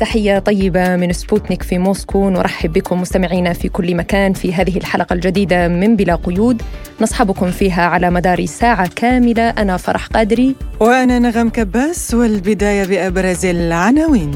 تحية طيبة من سبوتنيك في موسكو. نرحب بكم مستمعينا في كل مكان في هذه الحلقة الجديدة من بلا قيود. نصحبكم فيها على مدار ساعة كاملة. أنا فرح قادري. وأنا نغم كباس والبداية بأبرز العناوين.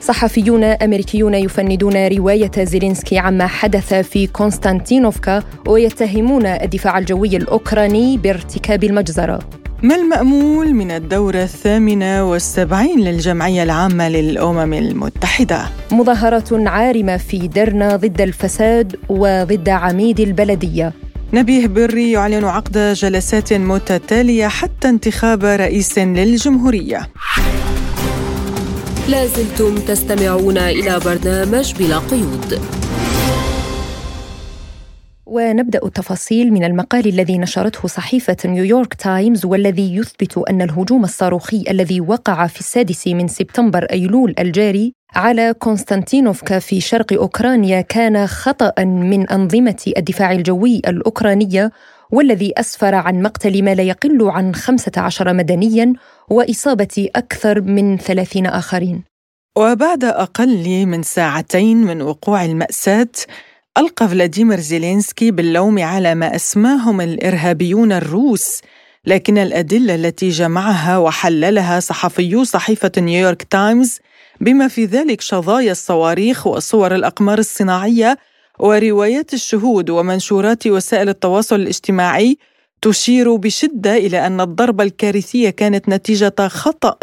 صحفيون أمريكيون يفندون رواية زيلينسكي عما حدث في كونستانتينوفكا ويتهمون الدفاع الجوي الأوكراني بارتكاب المجزرة. ما المأمول من الدورة الثامنة والسبعين للجمعية العامة للأمم المتحدة؟ مظاهرات عارمة في درنا ضد الفساد وضد عميد البلدية. نبيه بري يعلن عقد جلسات متتالية حتى انتخاب رئيس للجمهورية. لازلتم تستمعون إلى برنامج بلا قيود. ونبدأ التفاصيل من المقال الذي نشرته صحيفة نيويورك تايمز والذي يثبت أن الهجوم الصاروخي الذي وقع في السادس من سبتمبر أيلول الجاري على كونستانتينوفكا في شرق أوكرانيا كان خطأ من أنظمة الدفاع الجوي الأوكرانية والذي أسفر عن مقتل ما لا يقل عن 15 مدنيا وإصابة أكثر من 30 آخرين. وبعد أقل من ساعتين من وقوع المأساة ألقى فلاديمير زيلينسكي باللوم على ما أسماهم الإرهابيون الروس لكن الأدلة التي جمعها وحللها صحفيو صحيفة نيويورك تايمز بما في ذلك شظايا الصواريخ وصور الأقمار الصناعية وروايات الشهود ومنشورات وسائل التواصل الاجتماعي تشير بشدة إلى أن الضربة الكارثية كانت نتيجة خطأ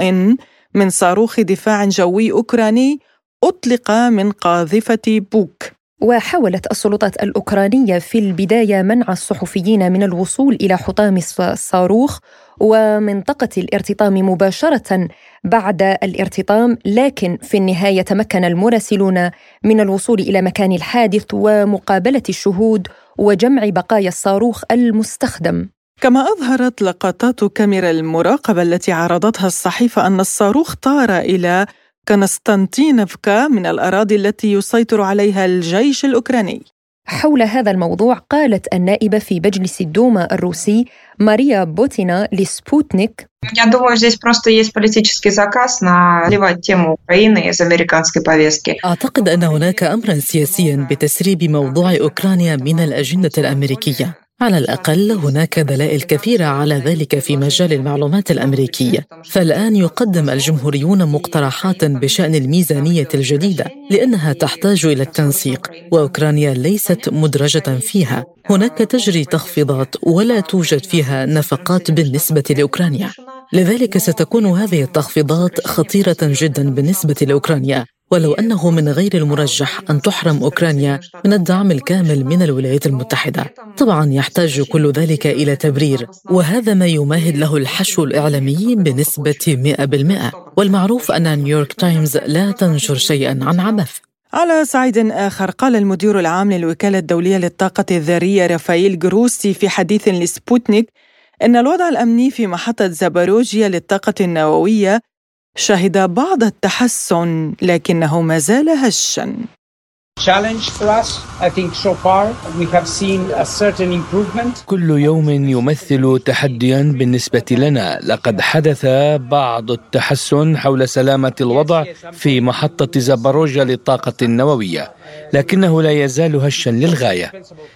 من صاروخ دفاع جوي أوكراني أطلق من قاذفة بوك. وحاولت السلطات الأوكرانية في البداية منع الصحفيين من الوصول إلى حطام الصاروخ ومنطقة الارتطام مباشرة بعد الارتطام لكن في النهاية تمكن المراسلون من الوصول إلى مكان الحادث ومقابلة الشهود وجمع بقايا الصاروخ المستخدم. كما أظهرت لقطات كاميرا المراقبة التي عرضتها الصحيفة أن الصاروخ طار إلى كونستانتينفكا من الأراضي التي يسيطر عليها الجيش الأوكراني حول هذا الموضوع قالت النائبة في مجلس الدوما الروسي ماريا بوتينا لسبوتنيك Я думаю, здесь просто есть политический заказ на сливать тему Украины из американской повестки. أعتقد أن هناك أمرا سياسيا بتسريب موضوع أوكرانيا من الأجندة الأمريكية. على الأقل هناك دلائل كثيرة على ذلك في مجال المعلومات الأمريكية فالآن يقدم الجمهوريون مقترحات بشأن الميزانية الجديدة لأنها تحتاج إلى التنسيق وأوكرانيا ليست مدرجة فيها. هناك تجري تخفيضات ولا توجد فيها نفقات بالنسبة لأوكرانيا. لذلك ستكون هذه التخفيضات خطيرة جدا بالنسبة لأوكرانيا. ولو أنه من غير المرجح أن تحرم أوكرانيا من الدعم الكامل من الولايات المتحدة. طبعا يحتاج كل ذلك إلى تبرير وهذا ما يمهد له الحشو الإعلامي بنسبة 100% والمعروف أن نيويورك تايمز لا تنشر شيئا عن عبث على صعيد آخر قال المدير العام للوكالة الدولية للطاقة الذرية رافائيل جروسي في حديث لسبوتنيك أن الوضع الأمني في محطة زاباروجيا للطاقة النووية شهد بعض التحسن لكنه ما زال هشا. كل يوم يمثل تحديا بالنسبة لنا. لقد حدث بعض التحسن حول سلامة الوضع في محطة زاباروجا للطاقة النووية لكنه لا يزال هشا للغاية.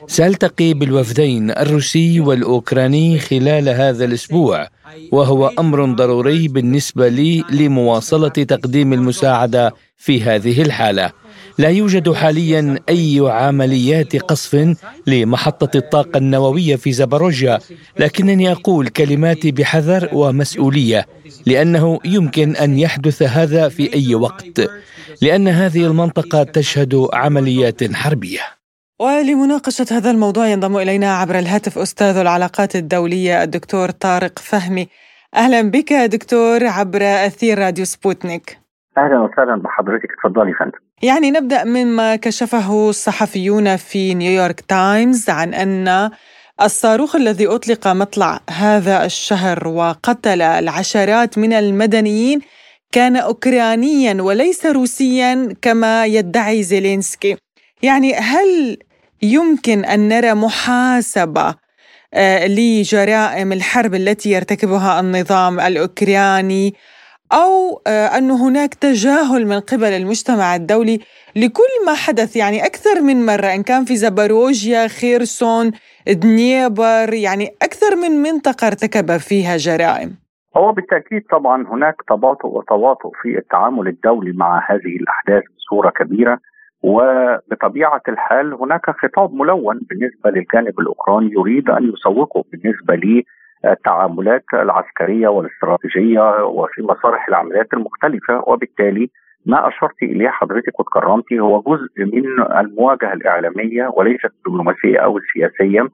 سألتقي بالوفدين الروسي والأوكراني خلال هذا الأسبوع وهو أمر ضروري بالنسبة لي لمواصلة تقديم المساعدة في هذه الحالة. لا يوجد حاليا أي عمليات قصف لمحطة الطاقة النووية في زاباروجيا لكنني أقول كلماتي بحذر ومسؤولية لأنه يمكن أن يحدث هذا في أي وقت لأن هذه المنطقة تشهد عمليات حربية. ولمناقشة هذا الموضوع ينضم إلينا عبر الهاتف أستاذ العلاقات الدولية الدكتور طارق فهمي. أهلا بك دكتور عبر أثير راديو سبوتنيك. أهلا وسهلا بحضرتك. تفضلي فندم. يعني نبدأ مما كشفه الصحفيون في نيويورك تايمز عن أن الصاروخ الذي أطلق مطلع هذا الشهر وقتل العشرات من المدنيين كان أوكرانيا وليس روسيا كما يدعي زيلينسكي. يعني هل يمكن أن نرى محاسبة آه، لجرائم الحرب التي يرتكبها النظام الأوكراني أو آه، أن هناك تجاهل من قبل المجتمع الدولي لكل ما حدث يعني أكثر من مرة إن كان في زباروجيا خيرسون دنيبر يعني أكثر من منطقة ارتكب فيها جرائم. هو بالتأكيد طبعا هناك تباطؤ وتواطؤ في التعامل الدولي مع هذه الأحداث بصورة كبيرة وبطبيعة الحال هناك خطاب ملون بالنسبة للجانب الأوكراني يريد أن يسوقه بالنسبة للتعاملات العسكرية والاستراتيجية وفي مسارح العمليات المختلفة وبالتالي ما أشرت إليه حضرتك وتكرمتي هو جزء من المواجهة الإعلامية وليست الدبلوماسيه أو السياسيه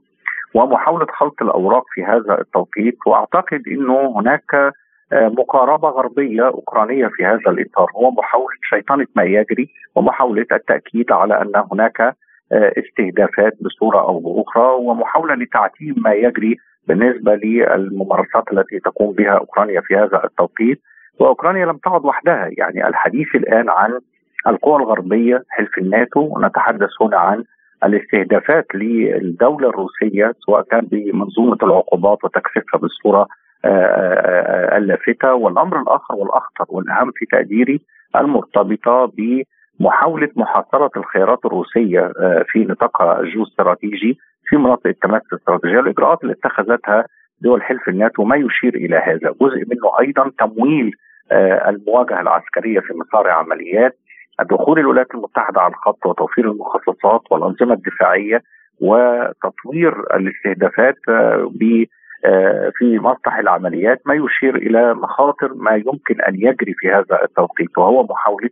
ومحاولة خلط الأوراق في هذا التوقيت وأعتقد إنه هناك آه، مقاربة غربية أوكرانية في هذا الإطار. هو محاولة شيطنة ما يجري ومحاولة التأكيد على أن هناك آه، استهدافات بصورة أو بأخرى ومحاولة لتعتيم ما يجري بالنسبة للممارسات التي تقوم بها أوكرانيا في هذا التوقيت وأوكرانيا لم تعد وحدها. يعني الحديث الآن عن القوى الغربية حلف الناتو ونتحدث هنا عن الاستهدافات للدولة الروسية سواء كان بمنظومة العقوبات وتكثيفها بالصورة آه، آه، آه، اللافتة. والأمر الآخر والأخطر والأهم في تقديري المرتبطة بمحاولة محاصرة الخيارات الروسية في نطاقها الجيوستراتيجي في مناطق التماس الاستراتيجية الإجراءات اللي اتخذتها دول حلف الناتو ما يشير إلى هذا. جزء منه أيضا تمويل المواجهة العسكرية في مسار عمليات دخول الولايات المتحدة على الخط وتوفير المخصصات والأنظمة الدفاعية وتطوير الاستهدافات آه، آه، في مسطح العمليات. ما يشير إلى مخاطر ما يمكن أن يجري في هذا التوقيت وهو محاولة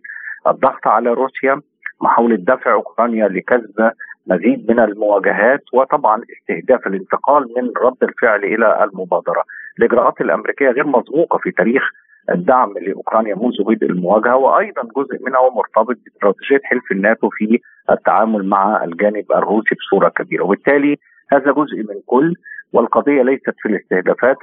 الضغط على روسيا محاولة دفع أوكرانيا لكسب مزيد من المواجهات وطبعا استهداف الانتقال من رد الفعل إلى المبادرة. الإجراءات الأمريكية غير مسبوقه في تاريخ الدعم لأوكرانيا منذ بدء المواجهة وأيضا جزء منها مرتبط باستراتيجيه حلف الناتو في التعامل مع الجانب الروسي بصورة كبيرة وبالتالي هذا جزء من كل والقضية ليست في الاستهدافات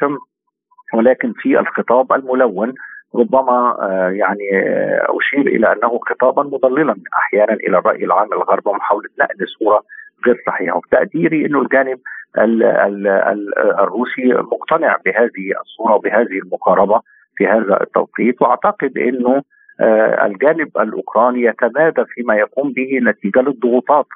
ولكن في الخطاب الملون ربما آه، يعني آه، أشير إلى أنه خطابا مضللا أحيانا إلى الرأي العام الغربي ومحاولة نقل صوره غير صحيحة. وتقديري إنه الجانب ال ال ال الروسي مقتنع بهذه الصورة وبهذه المقاربة في هذا التوقيت. وأعتقد إنه آه، الجانب الأوكراني يتمادى فيما يقوم به نتيجة للضغوطات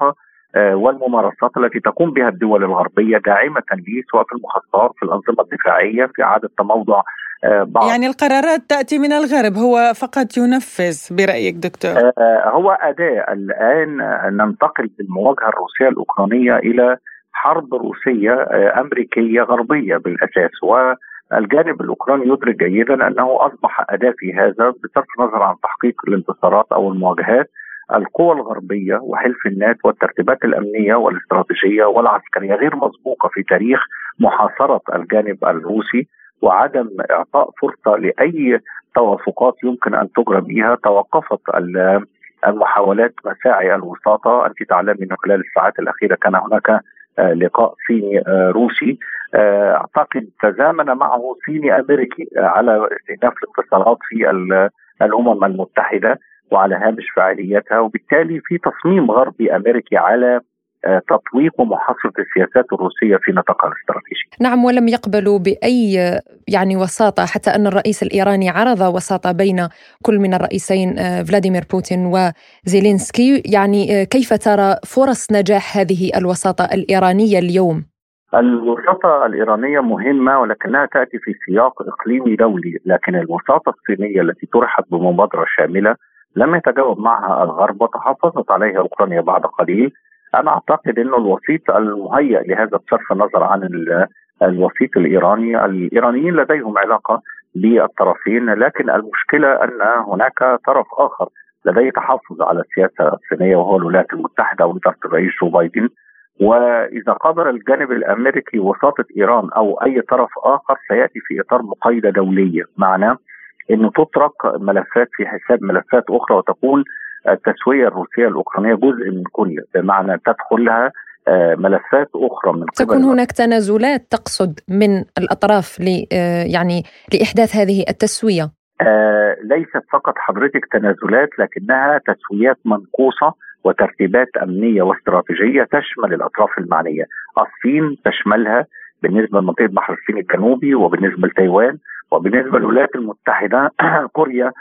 والممارسات التي تقوم بها الدول الغربية داعمة لي سواء في المخططات في الأنظمة الدفاعية في إعادة تموضع بعض. يعني القرارات تأتي من الغرب هو فقط ينفذ برأيك دكتور؟ هو أداة الآن ننتقل بالمواجهه الروسية الأوكرانية إلى حرب روسية أمريكية غربية بالأساس. و الجانب الأوكراني يدرك جيدا أنه أصبح أداة في هذا بصرف النظر عن تحقيق الانتصارات أو المواجهات القوى الغربية وحلف الناتو والترتيبات الأمنية والاستراتيجية والعسكرية غير مسبوقة في تاريخ محاصرة الجانب الروسي. وعدم إعطاء فرصة لأي توافقات يمكن أن تجرى بها توقفت المحاولات مساعي الوساطه أنت تعلمي أنه خلال الساعات الأخيرة كان هناك آه، لقاء صيني آه، روسي. آه، أعتقد تزامن معه صيني أمريكي على استئناف الاتصالات في الأمم المتحدة وعلى هامش فعاليتها وبالتالي في تصميم غربي أمريكي على تطويق ومحاصرة السياسات الروسية في نطاقها الاستراتيجي. نعم ولم يقبلوا بأي يعني وساطة حتى أن الرئيس الإيراني عرض وساطة بين كل من الرئيسين فلاديمير بوتين وزيلينسكي. يعني كيف ترى فرص نجاح هذه الوساطة الإيرانية اليوم؟ الوساطة الإيرانية مهمة ولكنها تأتي في سياق إقليمي دولي لكن الوساطة الصينية التي طرحت بمبادرة شاملة لم يتجاوب معها الغرب وتحفظت عليها أوكرانيا بعد قليل. أنا أعتقد أنه الوسيط المهيأ لهذا بصرف النظر عن الوسيط الإيراني الإيرانيين لديهم علاقة بالطرفين لكن المشكلة أن هناك طرف آخر لديه تحفظ على السياسة الصينية وهو الولايات المتحدة وإدارة الرئيس جو بايدن. وإذا قدر الجانب الأمريكي وساطة إيران أو أي طرف آخر سيأتي في إطار مقايضة دولية. معناه إنه تترك ملفات في حساب ملفات أخرى وتكون التسوية الروسية الأوكرانية جزء من كل بمعنى تدخلها آه، ملفات أخرى من قبل. تكون هناك تنازلات تقصد من الأطراف ل آه، يعني لإحداث هذه التسوية. آه ليست فقط حضرتك تنازلات لكنها تسويات منقوصة وترتيبات أمنية واستراتيجية تشمل الأطراف المعنية، الصين تشملها بالنسبة لمنطقة بحر الصين الجنوبي وبالنسبة لتايوان وبالنسبة للولايات المتحدة كوريا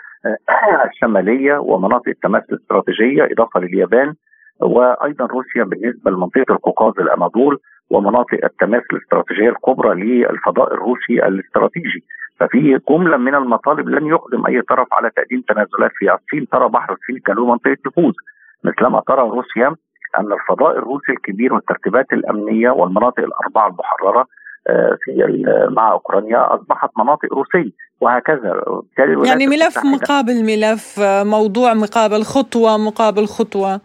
الشماليه ومناطق التماس الاستراتيجيه إضافة لليابان وأيضا روسيا بالنسبة لمنطقة القوقاز الاناضول ومناطق التماس الاستراتيجية الكبرى للفضاء الروسي الاستراتيجي. ففي جملة من المطالب لن يقدم أي طرف على تقديم تنازلات فيها الصين ترى بحر الصين الجنوبي منطقة نفوذ مثلما ترى روسيا أن الفضاء الروسي الكبير والترتيبات الأمنية والمناطق الأربعة المحررة آه، في مع أوكرانيا أصبحت مناطق روسية وهكذا. يعني ملف مقابل ملف موضوع مقابل خطوة مقابل خطوة.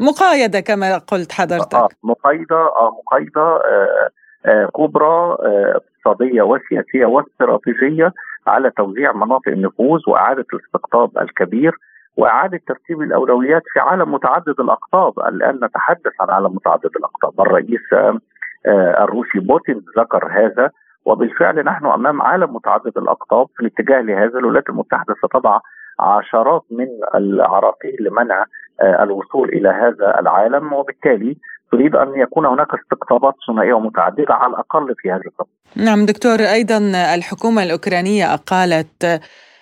مقايده كما قلت حضرتك. آه مقايده آه مقايده آه آه كبرى آه اقتصادية وسياسية واستراتيجية على توزيع مناطق النفوذ وإعادة الاستقطاب الكبير وإعادة ترتيب الأولويات في عالم متعدد الأقطاب، الآن نتحدث عن عالم متعدد الأقطاب، الرئيس آه، الروسي بوتين ذكر هذا وبالفعل نحن أمام عالم متعدد الأقطاب في الاتجاه لهذا الولايات المتحدة ستضع عشرات من العراقيل لمنع آه، الوصول إلى هذا العالم وبالتالي تريد أن يكون هناك استقطابات ثنائية ومتعدده على الأقل في هذا الطب. نعم دكتور أيضا الحكومة الأوكرانية أقالت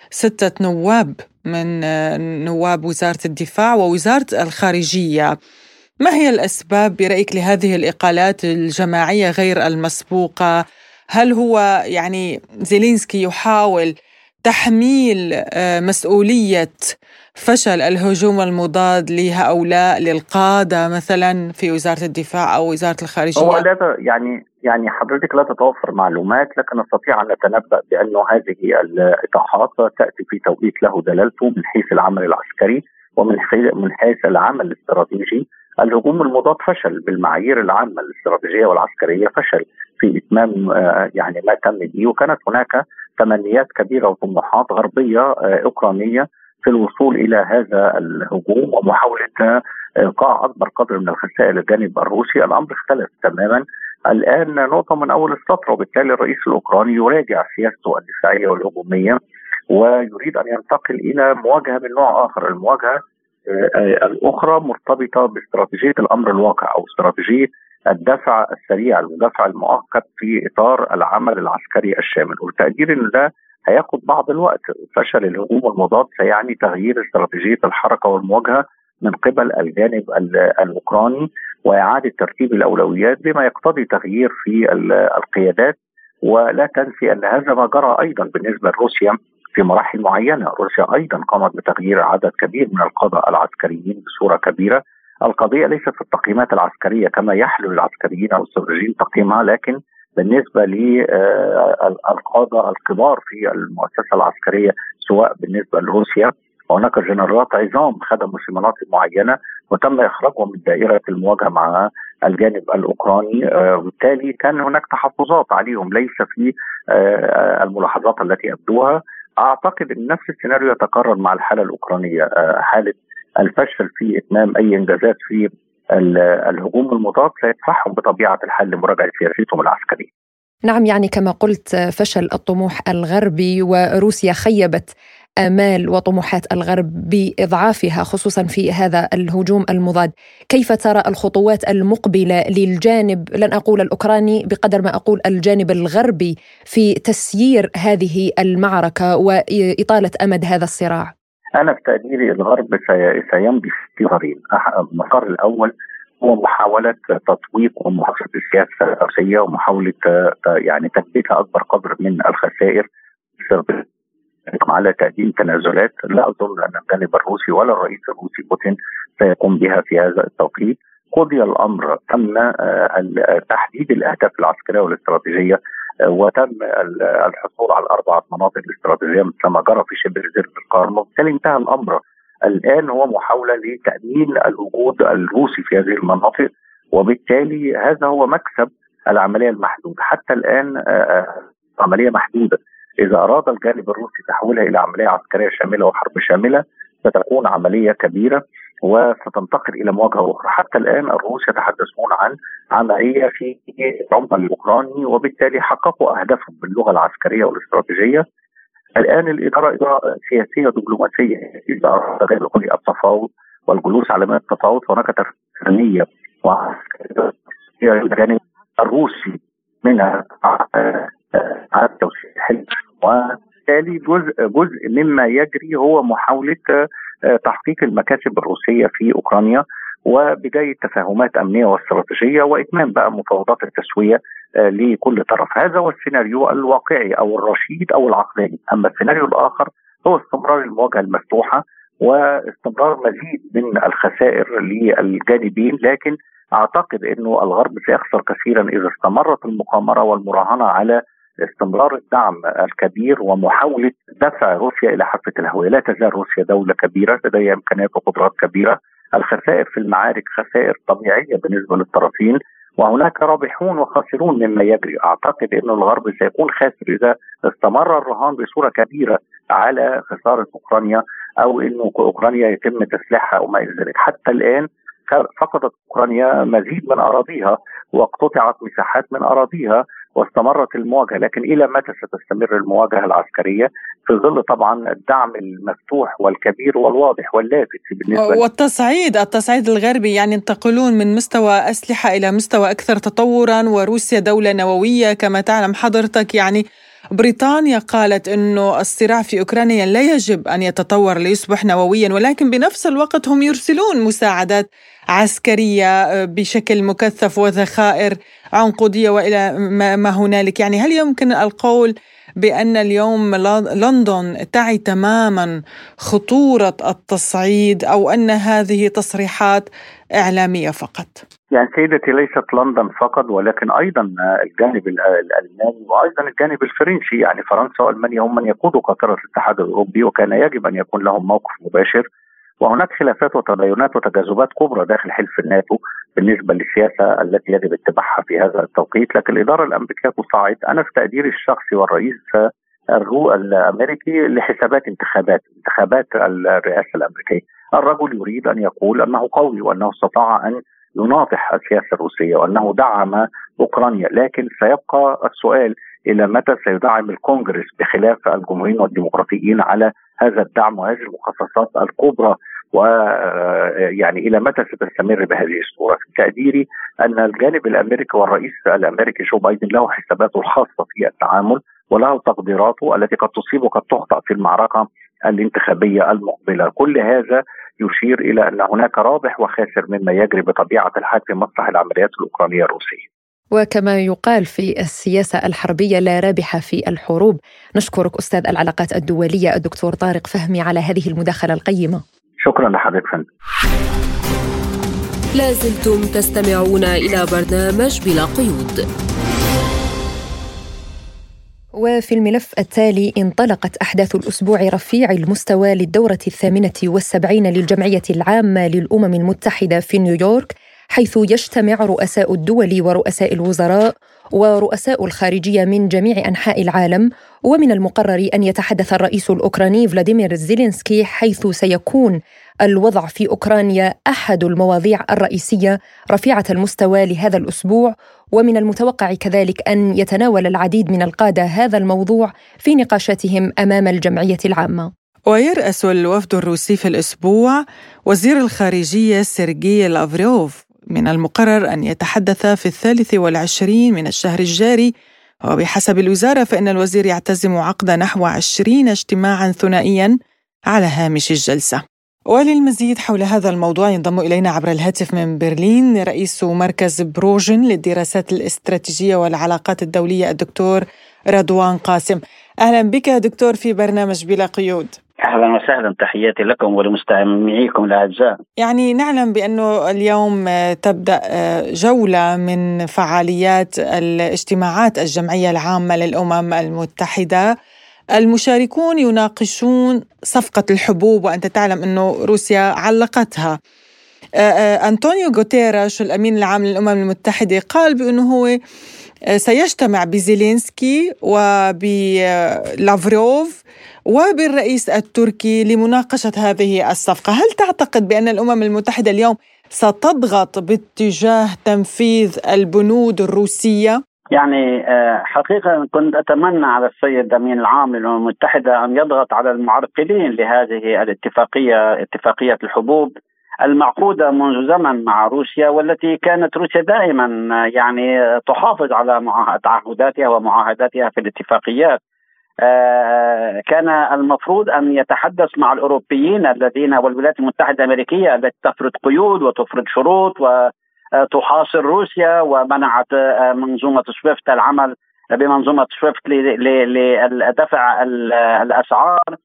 ستة نواب من نواب وزارة الدفاع ووزارة الخارجية. ما هي الأسباب برأيك لهذه الإقالات الجماعية غير المسبوقة؟ هل هو يعني زيلينسكي يحاول تحميل آه، مسؤولية فشل الهجوم المضاد لهؤلاء للقادة مثلا في وزارة الدفاع أو وزارة الخارجية؟ هو لا يعني يعني حضرتك لا تتوفر معلومات لكن نستطيع أن نتنبأ بانه هذه الإيقاعات تأتي في توقيت له دلالته من حيث العمل العسكري ومن من حيث العمل الاستراتيجي الهجوم المضاد فشل. بالمعايير العامة الاستراتيجية والعسكرية فشل في إتمام آه، يعني ما تم به. وكانت هناك تمنيات كبيرة وطموحات غربية آه، أوكرانية في الوصول إلى هذا الهجوم ومحاولة ايقاع أكبر قدر من الخسائر للجانب الروسي، الأمر اختلف تماما. الآن نقطه من أول السطر وبالتالي الرئيس الأوكراني يراجع سياسته الدفاعية والهجومية ويريد أن ينتقل إلى مواجهة من نوع آخر، المواجهة آه، الأخرى مرتبطة باستراتيجية الأمر الواقع أو استراتيجية الدفع السريع المدافع المؤقت في إطار العمل العسكري الشامل. والتقدير إن ده هياخد بعض الوقت فشل الهجوم المضاد سيعني تغيير استراتيجية الحركة والمواجهة من قبل الجانب الأوكراني وإعادة ترتيب الأولويات بما يقتضي تغيير في القيادات. ولا تنسي أن هذا ما جرى أيضا بالنسبة لروسيا في مراحل معينة، روسيا أيضا قامت بتغيير عدد كبير من القاده العسكريين بصورة كبيرة، القضية ليست في التقييمات العسكرية كما يحلو للعسكريين أو الاستراتيجيين تقييمها لكن بالنسبة للقاده الكبار في المؤسسة العسكرية سواء بالنسبة لروسيا. وهناك جنرالات عظام خدموا في مناطق معينة وتم إخراجهم من دائرة المواجهة مع الجانب الأوكراني آه، وبالتالي كان هناك تحفظات عليهم. ليس في آه، الملاحظات التي ابدوها أعتقد إن نفس السيناريو يتكرر مع الحالة الأوكرانية آه، حالة الفشل في إتمام أي إنجازات في الهجوم المضاد سيدفعهم بطبيعة الحال لمراجعة سياستهم العسكرية. نعم يعني كما قلت فشل الطموح الغربي وروسيا خيبت آمال وطموحات الغرب بإضعافها خصوصا في هذا الهجوم المضاد، كيف ترى الخطوات المقبلة للجانب لن أقول الأوكراني بقدر ما أقول الجانب الغربي في تسيير هذه المعركة وإطالة أمد هذا الصراع؟ أنا في تقديري الغرب سيمضي في طريق المسار الأول هو محاولة تطويق ومحافظة السياسة الروسية ومحاولة يعني تثبيت أكبر قدر من الخسائر على تقديم تنازلات. لا أظن أن الجانب الروسي ولا الرئيس الروسي بوتين سيقوم بها في هذا التوقيت. قضي الأمر تم آه، تحديد الأهداف العسكرية والاستراتيجية آه، وتم الحصول على الأربعة مناطق الاستراتيجية مثل ما جرى في شبه جزيرة القرم وبالتالي انتهى الأمر؟ الآن هو محاولة لتأمين الوجود الروسي في هذه المناطق وبالتالي هذا هو مكسب العملية المحدودة. حتى الآن آه، عملية محدودة. إذا أراد الجانب الروسي تحويلها إلى عملية عسكرية شاملة وحرب شاملة ستكون عملية كبيرة وستنتقل إلى مواجهة أخرى، حتى الآن الروس يتحدثون عن عملية في العمق الأوكراني وبالتالي حققوا أهدافهم باللغة العسكرية والاستراتيجية. الآن الإدارة اداره سياسيه دبلوماسيه إذا أراد التفاوض والجلوس على مائده التفاوض هناك تفنيه الجانب الروسي منها على توسيع الحلم وبالتالي جزء جزء مما يجري هو محاولة تحقيق المكاسب الروسية في أوكرانيا وبدايه تفاهمات أمنية واستراتيجية وإتمام بقى مفاوضات التسوية آه، لكل طرف، هذا هو السيناريو الواقعي أو الرشيد أو العقلاني، أما السيناريو الآخر هو استمرار المواجهة المفتوحة واستمرار مزيد من الخسائر للجانبين لكن أعتقد إنه الغرب سيخسر كثيرا إذا استمرت المقامرة والمراهنة على استمرار الدعم الكبير ومحاولة دفع روسيا إلى حافه الهويه، لا تزال روسيا دولة كبيرة لديها إمكانيات وقدرات كبيرة، الخسائر في المعارك خسائر طبيعية بالنسبة للطرفين وهناك رابحون وخاسرون مما يجري. أعتقد إن الغرب سيكون خاسر إذا استمر الرهان بصورة كبيرة على خسارة أوكرانيا أو انه أوكرانيا يتم تسليحها وما إلى ذلك. حتى الآن فقدت أوكرانيا مزيد من أراضيها واقتطعت مساحات من أراضيها واستمرت المواجهة لكن إلى متى ستستمر المواجهة العسكرية؟ في ظل طبعا الدعم المفتوح والكبير والواضح واللافت بالنسبة والتصعيد التصعيد الغربي يعني ينتقلون من مستوى أسلحة إلى مستوى أكثر تطورا وروسيا دولة نووية كما تعلم حضرتك يعني بريطانيا قالت إنه الصراع في أوكرانيا لا يجب أن يتطور ليصبح نوويا ولكن بنفس الوقت هم يرسلون مساعدات عسكرية آه، بشكل مكثف وذخائر عنقودية وإلى ما هنالك. يعني هل يمكن القول بأن اليوم لندن تعي تماما خطورة التصعيد أو أن هذه تصريحات إعلامية فقط؟ يعني سيدتي ليست لندن فقط ولكن أيضا الجانب الألماني وأيضا الجانب الفرنسي. يعني فرنسا وألمانيا هم من يقودوا قطر الاتحاد الأوروبي وكان يجب أن يكون لهم موقف مباشر. وهناك خلافات وتباينات وتجاذبات كبرى داخل حلف الناتو بالنسبة للسياسة التي يجب اتباعها في هذا التوقيت، لكن الإدارة الأمريكية تصعد أنا في تقديري الشخصي والرئيس الأمريكي لحسابات انتخابات انتخابات الرئاسة الأمريكية، الرجل يريد أن يقول أنه قوي وأنه استطاع أن يناطح السياسة الروسية وأنه دعم أوكرانيا، لكن سيبقى السؤال إلى متى سيدعم الكونغرس بخلاف الجمهوريين والديمقراطيين على هذا الدعم وهذه المخصصات الكبرى؟ ويعني إلى متى ستستمر بهذه الصورة؟ في تقديري أن الجانب الأمريكي والرئيس الأمريكي جو بايدن له حساباته الخاصة في التعامل وله تقديراته التي قد تصيب وقد تخطأ في المعركة الانتخابية المقبلة، كل هذا يشير إلى أن هناك رابح وخاسر مما يجري بطبيعة الحال في مسرح العمليات الأوكرانية الروسية. وكما يقال في السياسة الحربية لا رابح في الحروب. نشكرك أستاذ العلاقات الدولية الدكتور طارق فهمي على هذه المداخلة القيمة. شكرا لحضرتك فندم. لازلتم تستمعون إلى برنامج بلا قيود. وفي الملف التالي انطلقت أحداث الأسبوع رفيع المستوى للدورة الثامنة والسبعين للجمعية العامة للأمم المتحدة في نيويورك حيث يجتمع رؤساء الدول ورؤساء الوزراء ورؤساء الخارجية من جميع أنحاء العالم ومن المقرر أن يتحدث الرئيس الأوكراني فلاديمير زيلينسكي حيث سيكون الوضع في أوكرانيا أحد المواضيع الرئيسية رفيعة المستوى لهذا الأسبوع ومن المتوقع كذلك أن يتناول العديد من القادة هذا الموضوع في نقاشاتهم أمام الجمعية العامة. ويرأس الوفد الروسي في الأسبوع وزير الخارجية سيرجي لافروف من المقرر أن يتحدث في الثالث والعشرين من الشهر الجاري وبحسب الوزارة فإن الوزير يعتزم عقد نحو عشرين اجتماعا ثنائيا على هامش الجلسة. وللمزيد حول هذا الموضوع ينضم إلينا عبر الهاتف من برلين رئيس مركز بروجن للدراسات الاستراتيجية والعلاقات الدولية الدكتور رضوان قاسم. أهلا بك دكتور في برنامج بلا قيود. أهلا وسهلا تحياتي لكم ولمستمعيكم الأعزاء. يعني نعلم بانه اليوم تبدأ جولة من فعاليات الاجتماعات الجمعية العامة للأمم المتحدة. المشاركون يناقشون صفقة الحبوب وأنت تعلم انه روسيا علقتها. أنطونيو غوتيراش الأمين العام للأمم المتحدة قال بأنه هو سيجتمع بزيلينسكي وبلافروف وبالرئيس التركي لمناقشة هذه الصفقة هل تعتقد بأن الأمم المتحدة اليوم ستضغط باتجاه تنفيذ البنود الروسية؟ يعني حقيقة كنت أتمنى على السيد أمين العام للأمم المتحدة أن يضغط على المعرقلين لهذه الاتفاقية اتفاقية الحبوب المعقودة منذ زمن مع روسيا والتي كانت روسيا دائما يعني تحافظ على تعهداتها ومعاهداتها في الاتفاقيات آه، كان المفروض أن يتحدث مع الأوروبيين الذين والولايات المتحدة الأمريكية التي تفرض قيود وتفرض شروط وتحاصر روسيا ومنعت آه، منظومة سويفت العمل بمنظومة سويفت لدفع الأسعار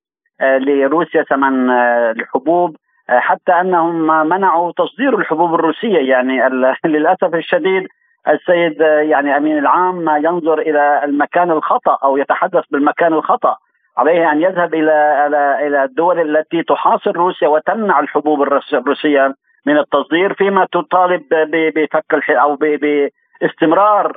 آه، لروسيا ثمن الحبوب حتى أنهم منعوا تصدير الحبوب الروسية. يعني للأسف الشديد السيد يعني أمين العام ينظر إلى المكان الخطأ أو يتحدث بالمكان الخطأ عليه أن يذهب إلى إلى إلى الدول التي تحاصر روسيا وتمنع الحبوب الروسية من التصدير فيما تطالب بفك أو باستمرار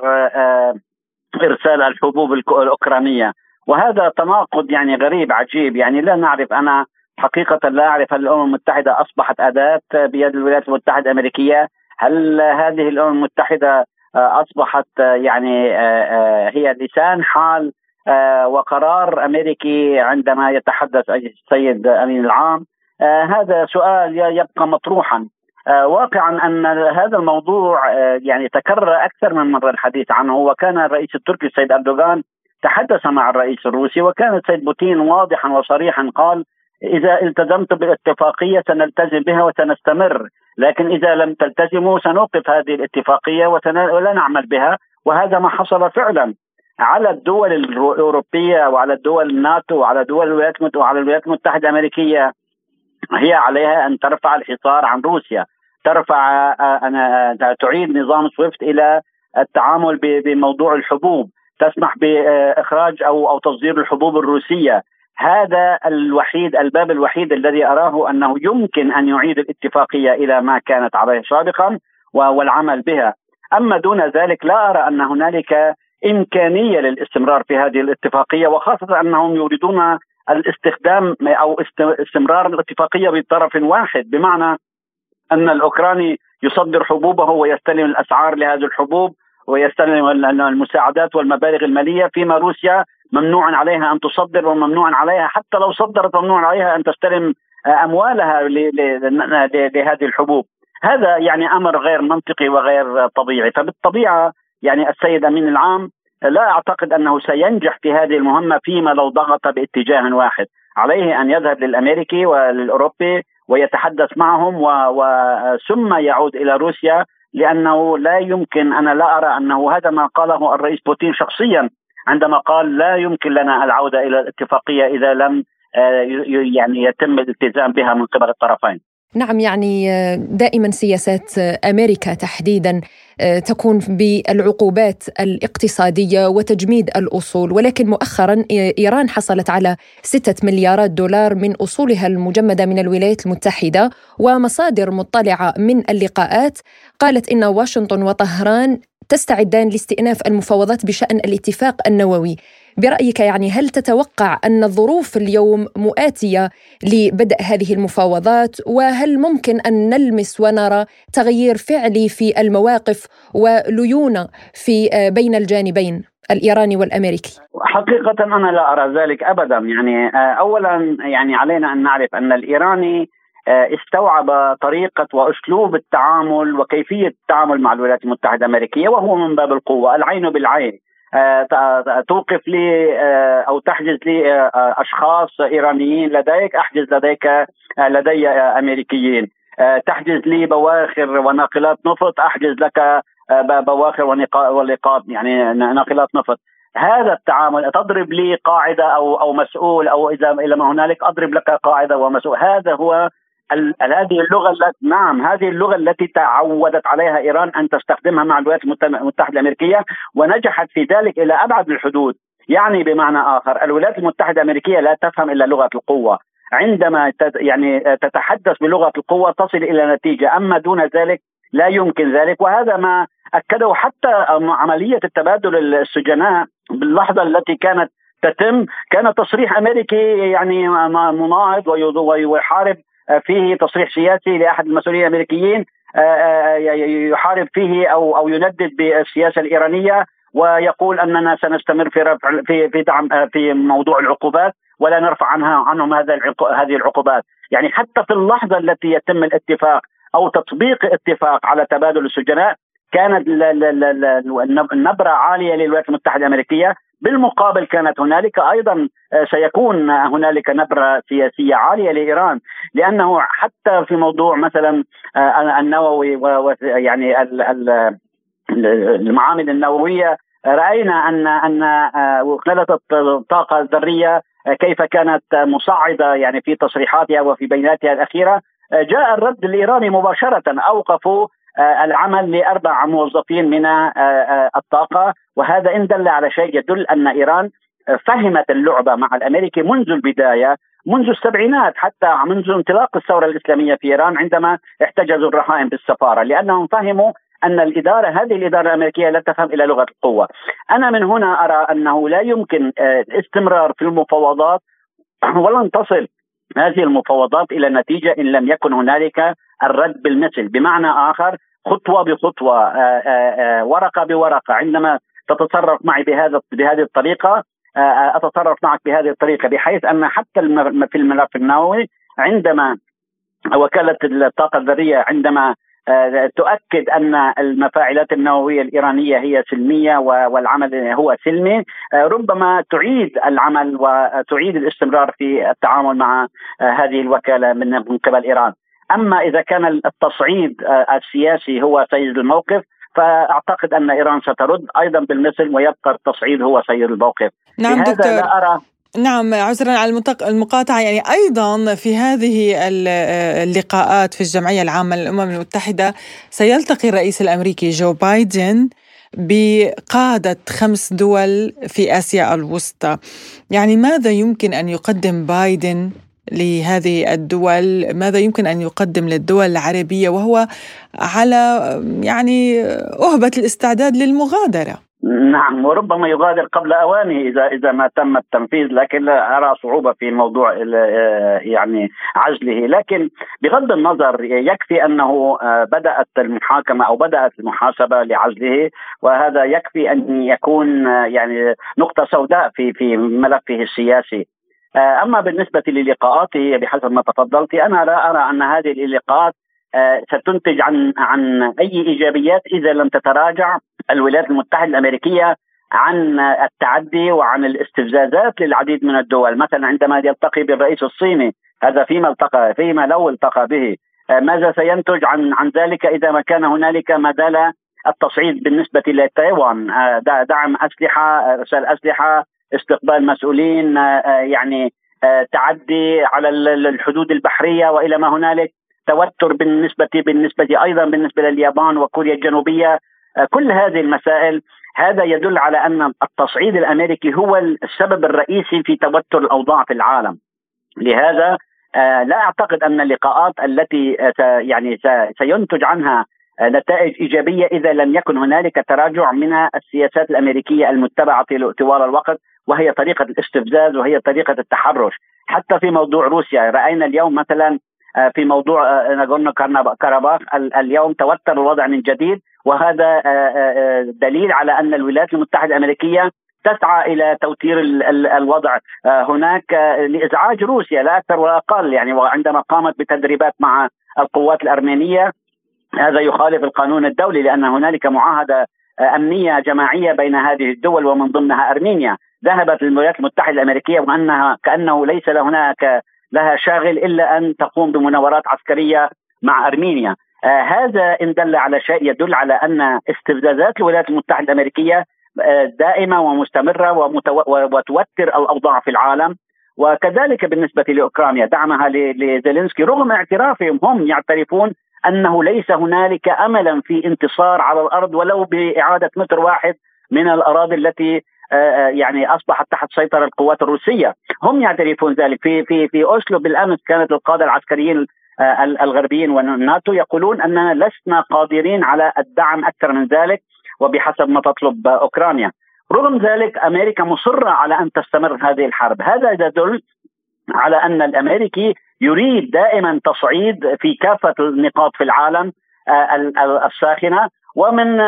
إرسال الحبوب الأوكرانية. وهذا تناقض يعني غريب عجيب. يعني لا نعرف أنا حقيقة لا أعرف هل الأمم المتحدة أصبحت أداة بيد الولايات المتحدة الأمريكية؟ هل هذه الأمم المتحدة أصبحت آه، يعني آه، هي لسان حال وقرار أمريكي عندما يتحدث السيد أمين العام. هذا سؤال يبقى مطروحا. واقعا أن هذا الموضوع يعني تكرر أكثر من مرة الحديث عنه. وكان الرئيس التركي السيد أردوغان تحدث مع الرئيس الروسي وكان السيد بوتين واضحا وصريحا قال إذا التزمت بالاتفاقية سنلتزم بها وسنستمر لكن إذا لم تلتزموا سنوقف هذه الاتفاقية ولا نعمل بها وهذا ما حصل فعلا على الدول الأوروبية وعلى الدول الناتو وعلى دول الولايات وعلى الولايات المتحدة الأمريكية هي عليها أن ترفع الحصار عن روسيا. ترفع أن تعيد نظام سويفت إلى التعامل بموضوع الحبوب. تسمح بإخراج أو أو تصدير الحبوب الروسية. هذا الوحيد الباب الوحيد الذي أراه أنه يمكن أن يعيد الاتفاقية إلى ما كانت عليه سابقا والعمل بها. أما دون ذلك لا أرى أن هنالك إمكانية للاستمرار في هذه الاتفاقية وخاصة أنهم يريدون الاستخدام أو استمرار الاتفاقية بطرف واحد بمعنى أن الأوكراني يصدر حبوبه ويستلم الأسعار لهذه الحبوب ويستلم المساعدات والمبالغ المالية فيما روسيا ممنوع عليها أن تصدر وممنوع عليها حتى لو صدرت ممنوع عليها أن تستلم آه، أموالها لهذه الحبوب. هذا يعني أمر غير منطقي وغير طبيعي. فبالطبيعة يعني السيد أمين العام لا أعتقد أنه سينجح في هذه المهمة فيما لو ضغط باتجاه واحد. عليه أن يذهب للأمريكي وللأوروبي ويتحدث معهم وثم يعود إلى روسيا لأنه لا يمكن أنا لا أرى أنه هذا ما قاله الرئيس بوتين شخصيا. عندما قال لا يمكن لنا العودة إلى الاتفاقية إذا لم آه، يعني يتم الالتزام بها من قبل الطرفين. نعم يعني آه، دائما سياسات آه، أمريكا تحديدا تكون بالعقوبات الاقتصادية وتجميد الأصول. ولكن مؤخرا إيران حصلت على ستة مليارات دولار من أصولها المجمدة من الولايات المتحدة ومصادر مطلعة من اللقاءات. قالت إن واشنطن وطهران تستعدان لاستئناف المفاوضات بشأن الاتفاق النووي. برأيك يعني هل تتوقع أن الظروف اليوم مؤاتية لبدء هذه المفاوضات؟ وهل ممكن أن نلمس ونرى تغيير فعلي في المواقف وليونة في آه، بين الجانبين الإيراني والأمريكي؟ حقيقة أنا لا أرى ذلك ابدا. يعني آه، اولا يعني علينا أن نعرف أن الإيراني آه، استوعب طريقة وأسلوب التعامل وكيفية التعامل مع الولايات المتحدة الأمريكية وهو من باب القوة العين بالعين. توقف لي آه، أو تحجز لي أشخاص إيرانيين لديك أحجز لديك لدي أمريكيين. تحجز لي بواخر وناقلات نفط أحجز لك بواخر ولقاط يعني ناقلات نفط. هذا التعامل تضرب لي قاعدة أو أو مسؤول أو إذا إلى ما هنالك أضرب لك قاعدة ومسؤول. هذا هو هذه اللغة التي نعم هذه اللغة التي تعودت عليها إيران أن تستخدمها مع الولايات المتحدة الأمريكية ونجحت في ذلك إلى أبعد الحدود. يعني بمعنى آخر الولايات المتحدة الأمريكية لا تفهم إلا لغة القوة. عندما يعني تتحدث بلغة القوة تصل إلى نتيجة أما دون ذلك لا يمكن ذلك. وهذا ما أكده حتى عملية التبادل السجناء باللحظة التي كانت تتم. كان تصريح أمريكي يعني مناهض ويحارب فيه تصريح سياسي لأحد المسؤولين الأمريكيين آه، آه، يحارب فيه أو أو يندد بالسياسة الإيرانية ويقول أننا سنستمر في رفع في في دعم في موضوع العقوبات ولا نرفع عنها عنهم هذا هذه العقوبات، يعني حتى في اللحظة التي يتم الاتفاق أو تطبيق اتفاق على تبادل السجناء كانت النبرة عالية للولايات المتحدة الأمريكية. بالمقابل كانت هنالك أيضا آه، سيكون هنالك نبرة سياسية عالية لإيران لأنه حتى في موضوع مثلا آه، النووي ويعني المعامل النووية رأينا ان ان آه، وكالة الطاقة الذرية كيف كانت مصعدة يعني في تصريحاتها وفي بياناتها الأخيرة جاء الرد الإيراني مباشرة أوقفوا آه، العمل لأربع موظفين من آه، آه، الطاقة وهذا إن دل على شيء يدل أن إيران فهمت اللعبة مع الأمريكي منذ البداية منذ السبعينات حتى منذ انطلاق الثورة الإسلامية في إيران عندما احتجزوا الرهائن بالسفارة لأنهم فهموا أن الإدارة هذه الإدارة الأمريكية لا تفهم إلى لغة القوة. أنا من هنا أرى أنه لا يمكن الاستمرار في المفاوضات ولن تصل هذه المفاوضات إلى نتيجة إن لم يكن هنالك الرد بالمثل بمعنى آخر خطوة بخطوة آه، آه، آه، ورقة بورقة عندما تتصرف معي بهذا بهذه الطريقة اتصرف معك بهذه الطريقة بحيث أن حتى في الملف النووي عندما وكالة الطاقة الذرية عندما تؤكد أن المفاعلات النووية الإيرانية هي سلمية والعمل هو سلمي ربما تعيد العمل وتعيد الاستمرار في التعامل مع هذه الوكالة من قبل إيران. أما إذا كان التصعيد آه، السياسي هو سيد الموقف فأعتقد أن إيران سترد أيضا بالمثل ويبقى التصعيد هو سيد الموقف. نعم دكتور. لا أرى. نعم عذرا على المقاطعة. يعني أيضا في هذه آه، اللقاءات في الجمعية العامة للأمم المتحدة سيلتقي الرئيس الأمريكي جو بايدن بقادة خمس دول في آسيا الوسطى. يعني ماذا يمكن أن يقدم بايدن لهذه الدول؟ ماذا يمكن أن يقدم للدول العربية؟ وهو على يعني أهبة الاستعداد للمغادرة. نعم وربما يغادر قبل أوانه إذا إذا ما تم التنفيذ لكن لا أرى صعوبة في موضوع يعني عزله لكن بغض النظر يكفي أنه بدأت المحاكمة أو بدأت المحاسبة لعزله وهذا يكفي أن يكون يعني نقطة سوداء في في ملفه السياسي. آه، أما بالنسبة للقاءاته بحسب ما تفضلت أنا لا أرى أن هذه اللقاءات آه، ستنتج عن عن أي إيجابيات إذا لم تتراجع الولايات المتحدة الأمريكية عن التعدي وعن الاستفزازات للعديد من الدول، مثلا عندما يلتقي بالرئيس الصيني هذا فيما التقى فيما لو التقى به. آه، ماذا سينتج عن عن ذلك إذا ما كان هنالك زال التصعيد بالنسبة لتايوان؟ دعم أسلحة ارسال أسلحة استقبال مسؤولين آه، آه، يعني آه، تعدي على الحدود البحرية وإلى ما هنالك. توتر بالنسبة بالنسبة أيضا بالنسبة لليابان وكوريا الجنوبية كل هذه المسائل هذا يدل على أن التصعيد الأمريكي هو السبب الرئيسي في توتر الأوضاع في العالم. لهذا لا أعتقد أن اللقاءات التي يعني سينتج عنها نتائج إيجابية إذا لم يكن هنالك تراجع من السياسات الأمريكية المتبعة طوال الوقت وهي طريقة الاستفزاز وهي طريقة التحرش. حتى في موضوع روسيا رأينا اليوم مثلا آه، في موضوع آه، ناغورنو كاراباخ اليوم توتر الوضع من جديد وهذا آه، دليل على أن الولايات المتحدة الأمريكية تسعى إلى توتير الوضع. هناك لإزعاج روسيا لا أكثر ولا أقل يعني وعندما قامت بتدريبات مع القوات الأرمينية هذا يخالف القانون الدولي لأن هنالك معاهدة أمنية جماعية بين هذه الدول ومن ضمنها أرمينيا. ذهبت للولايات المتحدة الأمريكية وأنها كأنه ليس هناك لها شاغل إلا أن تقوم بمناورات عسكرية مع أرمينيا. آه هذا إن دل على شيء يدل على أن استفزازات الولايات المتحدة الأمريكية آه دائمة ومستمرة ومتو... وتوتر الأوضاع في العالم. وكذلك بالنسبة لأوكرانيا دعمها لزيلينسكي رغم اعترافهم هم يعترفون أنه ليس هنالك املا في انتصار على الأرض ولو بإعادة متر واحد من الأراضي التي يعني أصبحت تحت سيطرة القوات الروسية، هم يعترفون ذلك. في في في أوسلو بالأمس كانت القادة العسكريين آه، الغربيين والناتو يقولون أننا لسنا قادرين على الدعم أكثر من ذلك وبحسب ما تطلب أوكرانيا. رغم ذلك أمريكا مصرة على أن تستمر هذه الحرب، هذا يدل على أن الأمريكي يريد دائما تصعيد في كافة النقاط في العالم الساخنة. ومن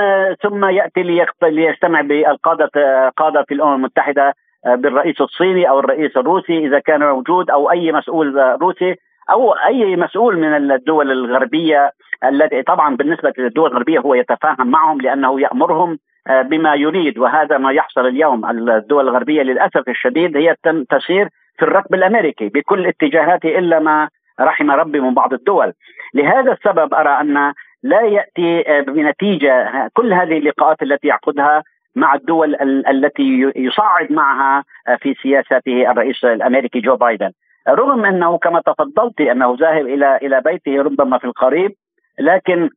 ثم يأتي ليجتمع بالقادة قادة الأمم المتحدة بالرئيس الصيني أو الرئيس الروسي إذا كان موجود أو أي مسؤول روسي أو أي مسؤول من الدول الغربية التي طبعا بالنسبة للدول الغربية هو يتفاهم معهم لأنه يأمرهم آه، بما يريد وهذا ما يحصل اليوم. الدول الغربية للأسف الشديد هي تسير في الركب الأمريكي بكل اتجاهاته إلا ما رحم ربي من بعض الدول. لهذا السبب أرى أن لا يأتي آه، بنتيجة كل هذه اللقاءات التي يعقدها مع الدول التي يصعد معها آه، في سياسته الرئيس الأمريكي جو بايدن. رغم أنه كما تفضلت أنه ذاهب إلى إلى بيته ربما في القريب لكن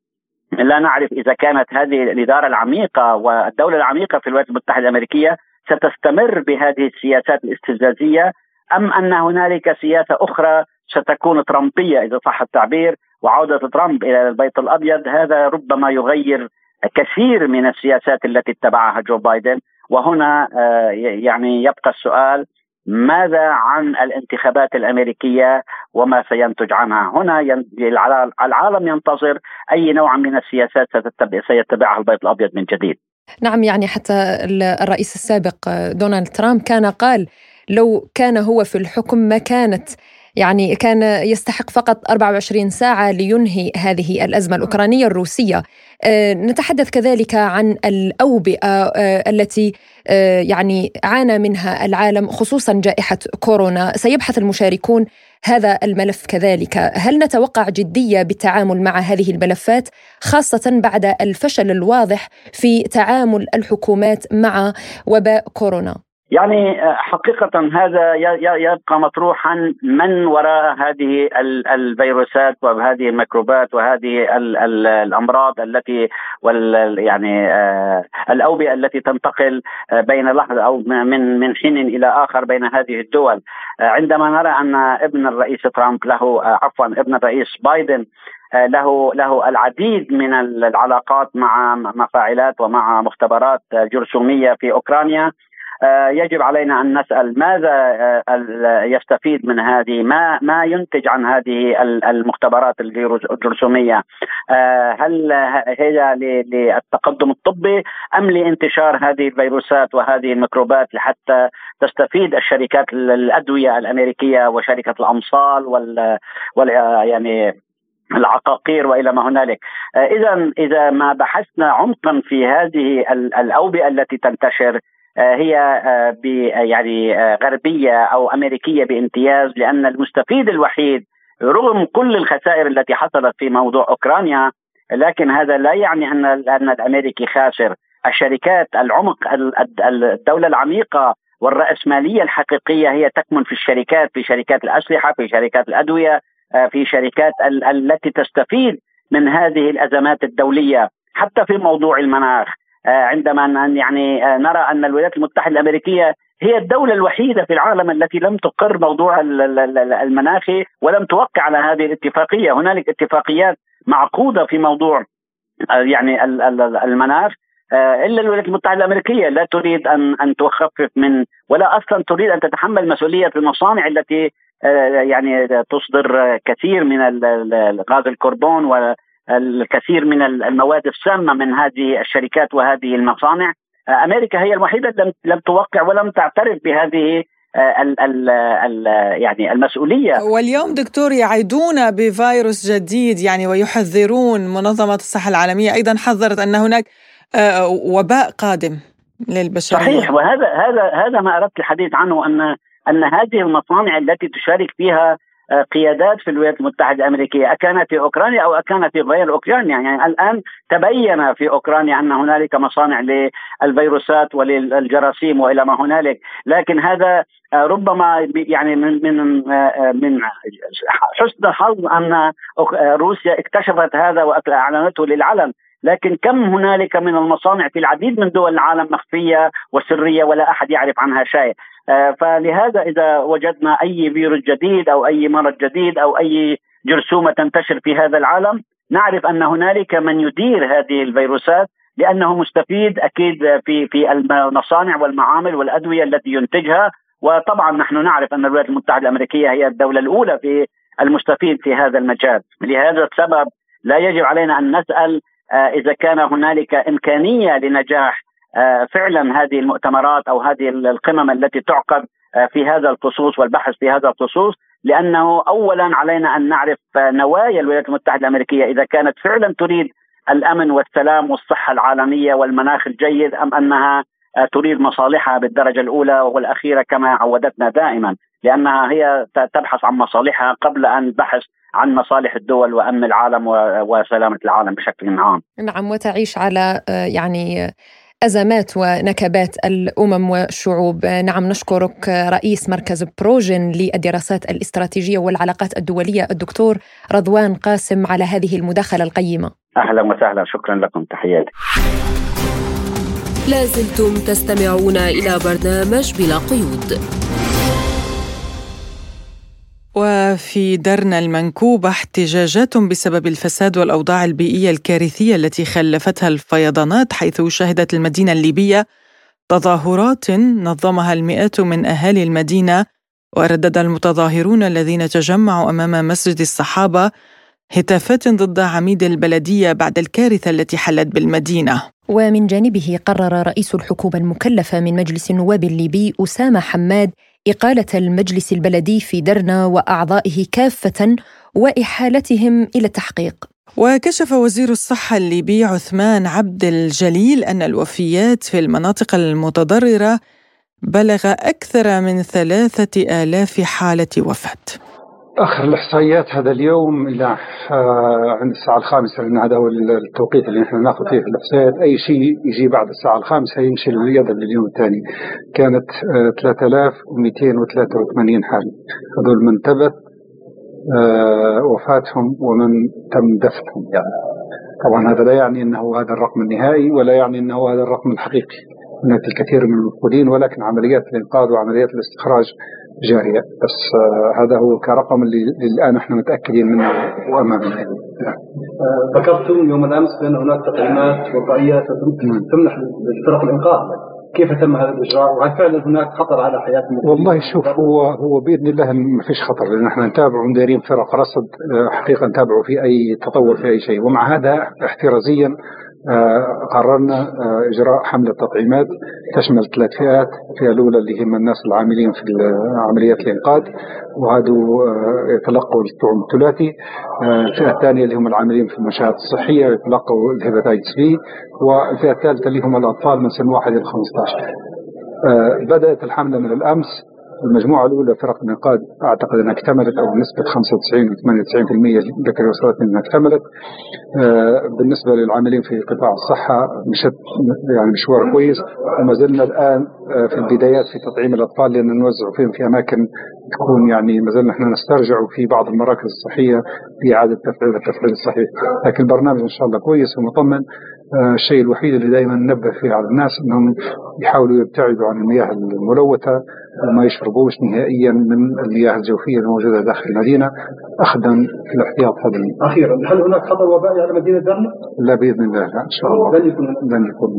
لا نعرف إذا كانت هذه الإدارة العميقة والدولة العميقة في الولايات المتحدة الأمريكية ستستمر بهذه السياسات الاستفزازية أم أن هنالك سياسة أخرى ستكون ترامبية إذا صح التعبير؟ وعودة ترامب إلى البيت الأبيض هذا ربما يغير كثير من السياسات التي اتبعها جو بايدن وهنا آه، يعني يبقى السؤال ماذا عن الانتخابات الأمريكية وما سينتج عنها؟ هنا العالم ينتظر أي نوع من السياسات سيتبعها البيت الأبيض من جديد. نعم يعني حتى الرئيس السابق دونالد ترامب كان قال لو كان هو في الحكم ما كانت يعني كان يستحق فقط 24 ساعة لينهي هذه الأزمة الأوكرانية الروسية. آه، نتحدث كذلك عن الأوبئة آه، التي آه، يعني عانى منها العالم خصوصا جائحة كورونا. سيبحث المشاركون هذا الملف كذلك. هل نتوقع جدية بالتعامل مع هذه الملفات خاصة بعد الفشل الواضح في تعامل الحكومات مع وباء كورونا؟ يعني آه، حقيقة هذا يبقى مطروحا من وراء هذه الفيروسات وهذه الميكروبات وهذه الأمراض التي وال يعني آه، الأوبئة التي تنتقل آه، بين لحظة أو من من حين إلى آخر بين هذه الدول. عندما نرى أن ابن الرئيس ترامب له عفوا ابن الرئيس بايدن له له العديد من العلاقات مع مفاعلات ومع مختبرات جرثومية في أوكرانيا يجب علينا أن نسأل ماذا آه، يستفيد من هذه ما ما ينتج عن هذه المختبرات الجرثومية؟ آه، هل هي للتقدم الطبي أم لانتشار هذه الفيروسات وهذه الميكروبات لحتى تستفيد الشركات الأدوية الأمريكية وشركة الأمصال وال, وال يعني العقاقير وإلى ما هنالك؟ اذا إذا ما بحثنا عمقا في هذه الأوبئة التي تنتشر آه، هي آه، يعني آه، غربية أو أمريكية بامتياز لأن المستفيد الوحيد رغم كل الخسائر التي حصلت في موضوع أوكرانيا لكن هذا لا يعني أن أن الأمريكي خاسر. الشركات العمق الدولة العميقة والرأسمالية الحقيقية هي تكمن في الشركات في شركات الأسلحة في شركات الأدوية في شركات التي تستفيد من هذه الأزمات الدولية حتى في موضوع المناخ. آه، عندما يعني آه، نرى أن الولايات المتحدة الأمريكية هي الدولة الوحيدة في العالم التي لم تقر موضوع المناخي ولم توقع على هذه الاتفاقية، هنالك اتفاقيات معقودة في موضوع آه، يعني المناخ إلا الولايات المتحدة الأمريكية. لا تريد ان أن تخفف من ولا أصلا تريد أن تتحمل مسؤولية المصانع التي يعني تصدر كثير من غاز الكربون الكثير من المواد السامة من هذه الشركات وهذه المصانع. أمريكا هي الوحيدة لم لم توقع ولم تعترف بهذه آه، ال ال ال يعني المسؤولية. واليوم دكتور يعيدون بفيروس جديد يعني ويحذرون منظمة الصحة العالمية. أيضا حذرت أن هناك آه، وباء قادم للبشرية. صحيح وهذا هذا هذا ما أردت الحديث عنه أن أن هذه المصانع التي تشارك فيها قيادات في الولايات المتحدة الأمريكية أكانت في أوكرانيا أو اكانت في غير أوكرانيا. يعني الآن تبين في أوكرانيا أن هنالك مصانع للفيروسات وللجراثيم وإلى ما هنالك. لكن هذا ربما يعني من من من حسن الحظ أن روسيا اكتشفت هذا واعلنته للعلن. لكن كم هنالك من المصانع في العديد من دول العالم مخفية وسرية ولا أحد يعرف عنها شيء. آه، فلهذا إذا وجدنا أي فيروس جديد أو أي مرض جديد أو أي جرثومة تنتشر في هذا العالم نعرف أن هنالك من يدير هذه الفيروسات لأنه مستفيد أكيد في في المصانع والمعامل والأدوية التي ينتجها. وطبعا نحن نعرف أن الولايات المتحدة الأمريكية هي الدولة الأولى في المستفيد في هذا المجال. لهذا السبب لا يجب علينا أن نسأل إذا كان هنالك إمكانية لنجاح فعلا هذه المؤتمرات أو هذه القمم التي تعقد في هذا الخصوص والبحث في هذا الخصوص لأنه اولا علينا أن نعرف نوايا الولايات المتحدة الأمريكية إذا كانت فعلا تريد الأمن والسلام والصحة العالمية والمناخ الجيد أم أنها تريد مصالحها بالدرجة الأولى والاخيره كما عودتنا دائما لأنها هي تبحث عن مصالحها قبل أن بحث عن مصالح الدول وأمن العالم وسلامة العالم بشكل عام. نعم وتعيش على يعني أزمات ونكبات الأمم والشعوب. نعم نشكرك رئيس مركز بروجن للدراسات الاستراتيجية والعلاقات الدولية الدكتور رضوان قاسم على هذه المداخلة القيمة. أهلا وسهلا. شكرا لكم. تحياتي. لازلتم تستمعون إلى برنامج بلا قيود. وفي درنا المنكوبة احتجاجات بسبب الفساد والأوضاع البيئية الكارثية التي خلفتها الفيضانات حيث شهدت المدينة الليبية تظاهرات نظمها المئات من أهالي المدينة وردد المتظاهرون الذين تجمعوا أمام مسجد الصحابة هتافات ضد عميد البلدية بعد الكارثة التي حلت بالمدينة. ومن جانبه قرر رئيس الحكومة المكلفة من مجلس النواب الليبي أسامة حماد إقالة المجلس البلدي في درنا وأعضائه كافة وإحالتهم إلى التحقيق. وكشف وزير الصحة الليبي عثمان عبد الجليل أن الوفيات في المناطق المتضررة بلغ أكثر من ثلاثة آلاف حالة وفاة. آخر الإحصائيات هذا اليوم إلى آه، عند الساعة الخامسة لأن هذا هو التوقيت اللي نحن نأخذ فيه الإحصائيات. أي شيء يجي بعد الساعة الخامسة يمشي يذهب لليوم الثاني. كانت 3283 آه، حاله هذول من ثبت آه، وفاتهم ومن تم دفنهم. يعني طبعا هذا لا يعني إنه هذا الرقم النهائي ولا يعني إنه هذا الرقم الحقيقي. هناك الكثير من المفقودين ولكن عمليات الإنقاذ وعمليات الاستخراج جارية. بس آه هذا هو كرقم اللي الآن إحنا متأكدين منه وامامنا آه ذكرتم يوم الأمس بأن هناك تقييمات وقائية تمنح لفرق الإنقاذ. كيف تم هذا الإجراء؟ وهل فعلا هناك خطر على حياة والله شوف هو هو بإذن الله ما فيش خطر لأن إحنا نتابع ونديرين فرق رصد آه، حقيقة نتابعوا في أي تطور في أي شيء. ومع هذا احترازيا قررنا آه، إجراء حملة تطعيمات تشمل ثلاث فئات. الفئة الأولى اللي هم الناس العاملين في عمليات الإنقاذ. وهذو آه، يتلقوا الطعم الثلاثي. الفئة الثانية اللي هم العاملين في المنشآت الصحية يتلقوا ال hepatitis B والفئة الثالثة اللي هم الأطفال من سن 1 إلى 15 بدأت الحملة من الأمس. المجموعة الأولى فرق الإنقاذ أعتقد أنها اكتملت أو بنسبة 95 و 98% ذكر وصلت أنها اكتملت. آه، بالنسبة للعاملين في قطاع الصحة مشت يعني مشوار كويس. وما زلنا الآن آه، في البدايات في تطعيم الأطفال لأن نوزع فيهم في أماكن تكون يعني ما زلنا إحنا نسترجع في بعض المراكز الصحية بإعادة تفعيل التفعيل الصحيح لكن البرنامج إن شاء الله كويس ومطمن. آه، الشيء الوحيد اللي دائما ننبه فيه على الناس إنهم يحاولوا يبتعدوا عن المياه الملوثة. وما يشربوش نهائيا من المياه الجوفية الموجودة داخل المدينة اخذا في الاحتياط هذا. أخيرا هل هناك خطر وبائي على مدينة درنا؟ لا بإذن الله لا إن شاء الله. لن يكون لن يكون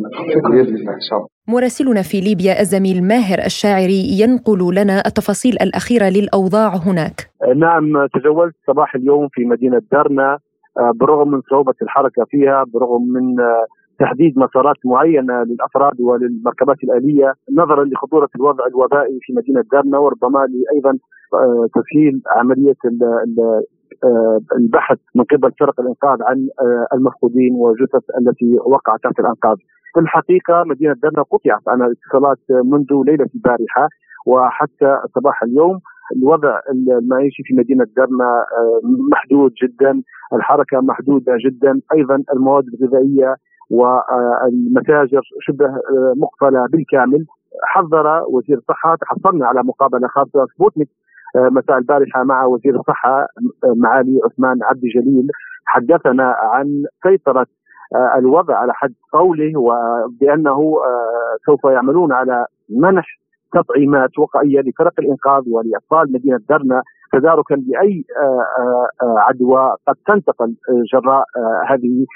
بإذن الله إن شاء الله. مراسلنا في ليبيا الزميل ماهر الشاعري ينقل لنا التفاصيل الأخيرة للأوضاع هناك. نعم تجولت صباح اليوم في مدينة درنا آه، برغم من صعوبة الحركة فيها برغم من آه، تحديد مسارات معينة للأفراد وللمركبات الآلية نظرا لخطورة الوضع الوبائي في مدينة دارنا وربما أيضا آه، تسهيل عملية البحث من قبل فرق الإنقاذ عن المفقودين والجثث التي وقعت تحت الأنقاض. في الحقيقة مدينة دارنا قطعت عن الاتصالات منذ ليلة البارحة وحتى صباح اليوم الوضع المعيشي في مدينة درنا آه، محدود جدا، الحركة محدودة جدا، أيضا المواد الغذائية والمتاجر شبه آه، مقفلة بالكامل. حذر وزير الصحة تحصلنا على مقابلة خاصة سبوتنيك آه، مساء البارحة مع وزير الصحة معالي عثمان عبد الجليل حدثنا عن سيطرة الوضع على حد قوله وبأنه سوف يعملون على منح تطعيمات وقائية لفرق الإنقاذ ولأطفال مدينة درنا تداركا لاي آه، آه، آه، عدوى قد تنتقل جراء هذه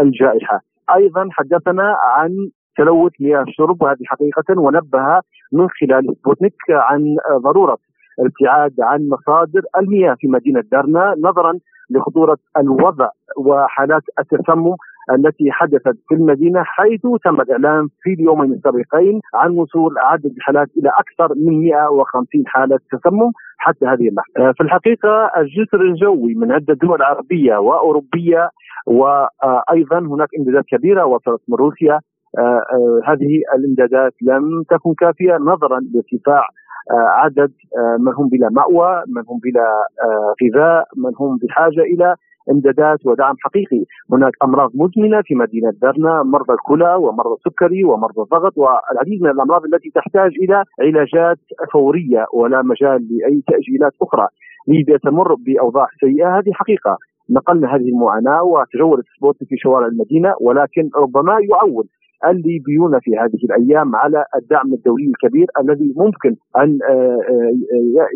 الجائحة. أيضا حدثنا عن تلوث مياه الشرب وهذه حقيقة ونبه من خلال سبوتنيك عن ضرورة الابتعاد عن مصادر المياه في مدينة درنا نظرا لخطورة الوضع وحالات التسمم التي حدثت في المدينة حيث تم الإعلان في اليومين السابقين عن وصول عدد الحالات إلى أكثر من 150 حالة تسمم حتى هذه اللحظة. في الحقيقة الجسر الجوي من عدة دول عربية وأوروبية وأيضا هناك إمدادات كبيرة وصلت من روسيا آه، آه، هذه الإمدادات لم تكن كافية نظرا لارتفاع آه، عدد من هم بلا مأوى من هم بلا غذاء من هم بحاجة إلى امدادات ودعم حقيقي. هناك أمراض مزمنة في مدينة درنا مرضى الكلى ومرضى السكري ومرضى الضغط والعديد من الأمراض التي تحتاج إلى علاجات فورية ولا مجال لأي تأجيلات أخرى. ليبيا تمر بأوضاع سيئة. هذه حقيقة. نقلنا هذه المعاناة وتجولت سبوت في شوارع المدينة ولكن ربما يعول الليبيون في هذه الأيام على الدعم الدولي الكبير الذي ممكن أن آه، آه،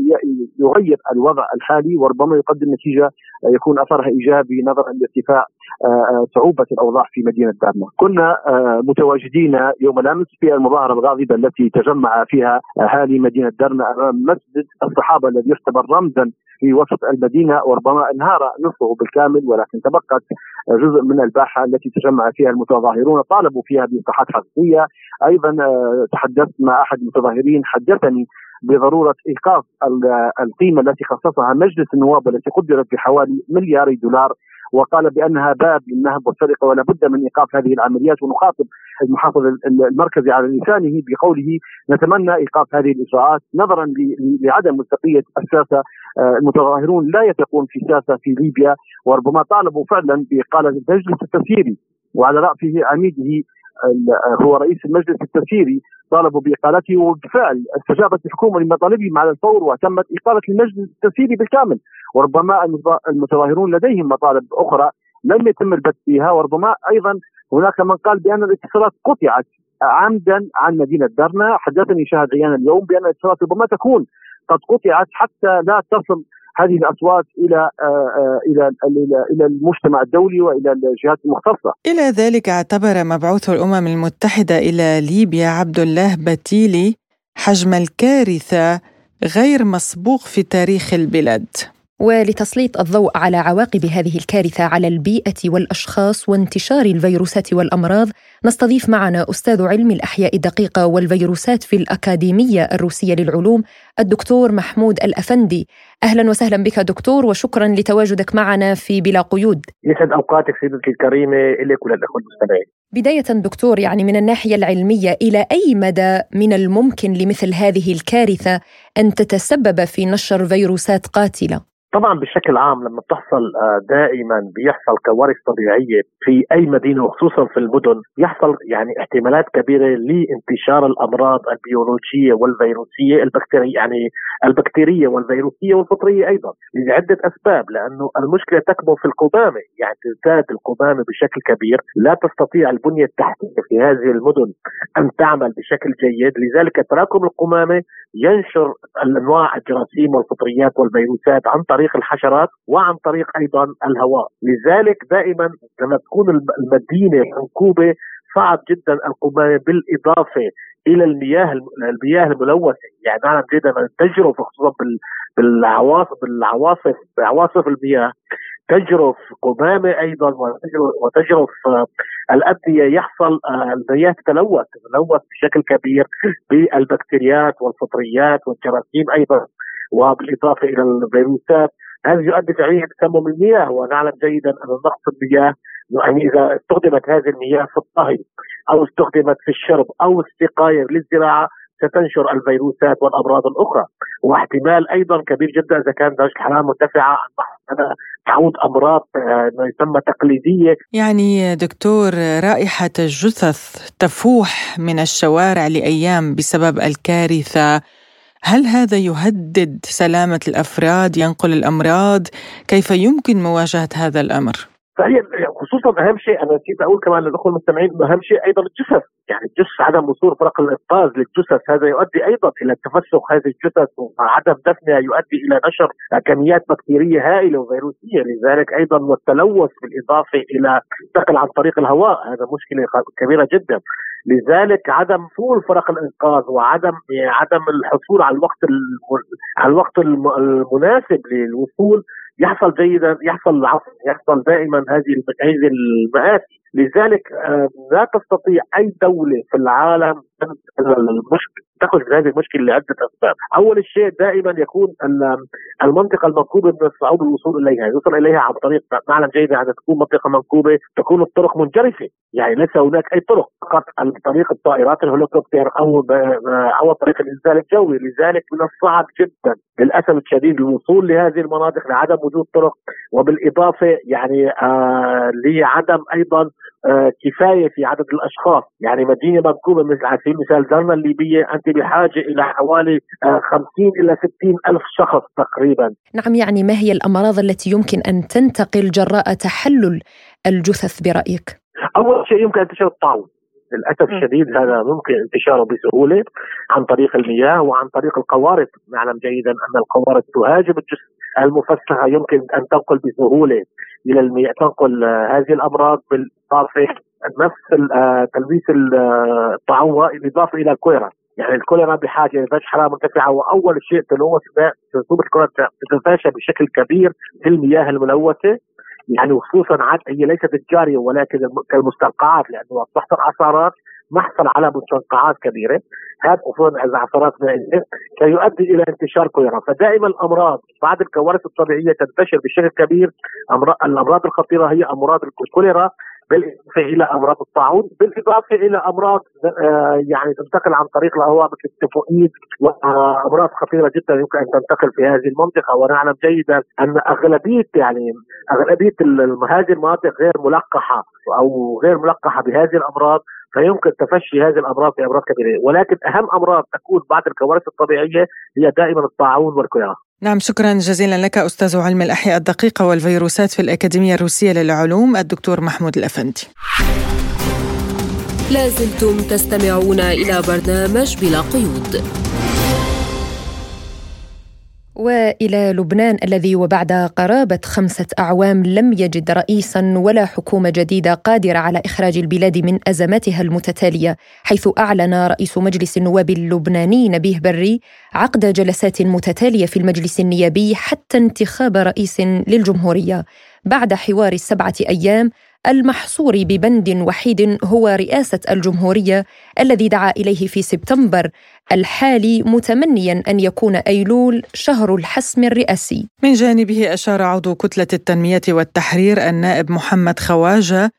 يغير الوضع الحالي وربما يقدم نتيجة يكون أثرها إيجابي نظرا لارتفاع آه، صعوبة الأوضاع في مدينة دارنا. كنا متواجدين يوم الأمس في المظاهرة الغاضبة التي تجمع فيها أهالي مدينة دارنا أمام مسجد الصحابة الذي يعتبر رمزا في وسط المدينة وربما انهار نصفه بالكامل ولكن تبقت جزء من الباحة التي تجمع فيها المتظاهرون طالبوا فيها باصلاحات حقيقية. أيضا آه، تحدثت مع أحد المتظاهرين حدثني بضرورة إيقاف القيمة التي خصصها مجلس النواب والتي قدرت بحوالي ملياري دولار وقال بأنها باب للنهب والسرقة ولا بد من إيقاف هذه العمليات. ونخاطب المحافظ المركزي على لسانه بقوله نتمنى إيقاف هذه الإجراءات. نظرا لعدم مصداقية الساسه آه، المتظاهرون لا يثقون في ساسه في ليبيا وربما طالبوا فعلا بإقالة المجلس التسييري وعلى رأسه عميده هو رئيس المجلس التسييري طالبوا بإقالته وبالفعل استجابت الحكومة لمطالبهم على الفور وتمت إقالة المجلس التسييري بالكامل. وربما المتظاهرون لديهم مطالب أخرى لم يتم البت فيها وربما أيضا هناك من قال بأن الاتصالات قطعت عمدا عن مدينة درنا حدثني شاهد عيان اليوم بأن الاتصالات ربما تكون قد قطعت حتى لا تصل هذه الأصوات إلى آه، آه، إلى إلى المجتمع الدولي وإلى الجهات المختصة. إلى ذلك اعتبر مبعوث الأمم المتحدة إلى ليبيا عبد الله بتيلي حجم الكارثة غير مسبوق في تاريخ البلاد. ولتسليط الضوء على عواقب هذه الكارثة على البيئة والأشخاص وانتشار الفيروسات والأمراض. نستضيف معنا أستاذ علم الأحياء الدقيقة والفيروسات في الأكاديمية الروسية للعلوم الدكتور محمود الأفندي. أهلا وسهلا بك دكتور وشكرا لتواجدك معنا في بلا قيود. يسعد أوقاتك سيدتي الكريمة لك وللأخوة المستمعين. بداية دكتور يعني من الناحية العلمية إلى أي مدى من الممكن لمثل هذه الكارثة أن تتسبب في نشر فيروسات قاتلة؟ طبعا بشكل عام لما بتحصل آه، دائما بيحصل كوارث طبيعية في أي مدينة وخصوصا في المدن يحصل يعني احتمالات كبيرة لانتشار الأمراض البيولوجية والفيروسية البكتيريه يعني البكتيرية والفيروسية والفطرية أيضا لعدة أسباب لأنه المشكلة تكمن في القمامه يعني تزداد القمامه بشكل كبير. لا تستطيع البنية التحتية في هذه المدن أن تعمل بشكل جيد. لذلك تراكم القمامة ينشر الانواع الجراثيم والفطريات والفيروسات عن طريق الحشرات وعن طريق أيضا الهواء، لذلك دائما لما تكون المدينة منكوبه صعب جدا القمامة بالإضافة إلى المياه المياه الملوثة. يعني نعلم جيدا التجربه خصوصا بالعواصف بالعواصف بعواصف المياه. تجرف قمامة أيضا وتجرف الابنيه يحصل آه، المياه تتلوث تتلوث بشكل كبير بالبكتيريات والفطريات والجراثيم أيضا. وبالاضافة إلى الفيروسات هذا يؤدي فعليا تسمم المياه ونعلم جيدا أن نقص المياه يعني إذا استخدمت هذه المياه في الطهي أو استخدمت في الشرب أو السقاية للزراعة ستنشر الفيروسات والأمراض الأخرى. واحتمال أيضا كبير جدا إذا كانت درجة الحرارة مرتفعة أن تعود أمراض آه، ما يسمى تقليدية. يعني دكتور رائحة الجثث تفوح من الشوارع لأيام بسبب الكارثة. هل هذا يهدد سلامة الأفراد ينقل الأمراض؟ كيف يمكن مواجهة هذا الأمر؟ فهي خصوصا أهم شيء أنا نسيت أقول كمان للأخوة المستمعين أهم شيء أيضا الجثث. يعني الجثث عدم وصول فرق الإنقاذ للجثث هذا يؤدي أيضا إلى تفسخ هذه الجثث وعدم دفنها يؤدي إلى نشر كميات بكتيرية هائلة وفيروسية. لذلك أيضا والتلوث بالإضافة إلى النقل عن طريق الهواء هذا مشكلة كبيرة جدا. لذلك عدم وصول فرق الإنقاذ وعدم عدم الحصول على الوقت على الوقت المناسب للوصول يحصل جيدا يحصل العصر يحصل دائما هذه هذه المآسي. لذلك لا تستطيع أي دولة في العالم المشكلة. تخرج من هذه المشكلة لعده أسباب، أول شيء دائما يكون المنطقة المنكوبة من الصعوبه الوصول إليها، يوصل إليها عن طريق نعلم جيدا ان تكون منطقة منكوبة تكون الطرق منجرفة، يعني ليس هناك أي طرق فقط عن طريق الطائرات الهليكوبتر أو أو طريق الإنزال الجوي، لذلك من الصعب جدا للأسف الشديد الوصول لهذه المناطق لعدم وجود طرق. وبالإضافة يعني آه لعدم أيضا آه كفاية في عدد الأشخاص، يعني مدينة منكوبة مثل على سبيل المثال الليبية أنت بحاجه إلى حوالي آه 50 إلى 60 ألف شخص تقريبا. نعم يعني ما هي الأمراض التي يمكن أن تنتقل جراء تحلل الجثث برأيك؟ أول شيء يمكن انتشار الطاعون. للأسف الشديد هذا ممكن انتشاره بسهولة عن طريق المياه وعن طريق القوارب، نعلم جيدا أن القوارب تهاجم الجثث المفسخه يمكن أن تنقل بسهولة إلى المياه تنقل هذه الأمراض بالإضافة نفس تلبيس الطاعون بالاضافه إلى الكوليرا يعني الكوليرا بحاجه إلى درجه حراره مرتفعه واول شيء تلوث رسوب الكوليرا تتفاشى بشكل كبير في المياه الملوثة. يعني وخصوصا عاد هي ليست الجاريه ولكن كالمستنقعات لأنه تحصل عصارات محصل على مستنقعات كبيرة. هذا خصوصا العصارات مائيه سيؤدي إلى انتشار كوليرا فدائما الأمراض بعد الكوارث الطبيعية تنتشر بشكل كبير. الأمراض الخطيرة هي أمراض الكوليرا. بالاضافه إلى أمراض الطاعون بالإضافة إلى أمراض آه يعني تنتقل عن طريق مثل التيفوئيد وأمراض خطيرة جدا يمكن أن تنتقل في هذه المنطقة. ونعلم جيدا أن أغلبية يعني أغلبية هذه المناطق غير ملقحة أو غير ملقحة بهذه الأمراض فيمكن تفشي هذه الأمراض في أمراض كبيرة. ولكن أهم أمراض تكون بعد الكوارث الطبيعية هي دائما الطاعون والكوليرا نعم شكرا جزيلا لك أستاذ علم الأحياء الدقيقة والفيروسات في الأكاديمية الروسية للعلوم الدكتور محمود الأفندي. لازلتم تستمعون إلى برنامج بلا قيود. وإلى لبنان الذي وبعد قرابة خمسة أعوام لم يجد رئيسا ولا حكومة جديدة قادرة على إخراج البلاد من أزماتها المتتالية حيث أعلن رئيس مجلس النواب اللبناني نبيه بري عقد جلسات متتالية في المجلس النيابي حتى انتخاب رئيس للجمهورية بعد حوار السبعة أيام المحصور ببند وحيد هو رئاسة الجمهورية الذي دعا إليه في سبتمبر الحالي متمنيا أن يكون أيلول شهر الحسم الرئاسي. من جانبه أشار عضو كتلة التنمية والتحرير النائب محمد خواجة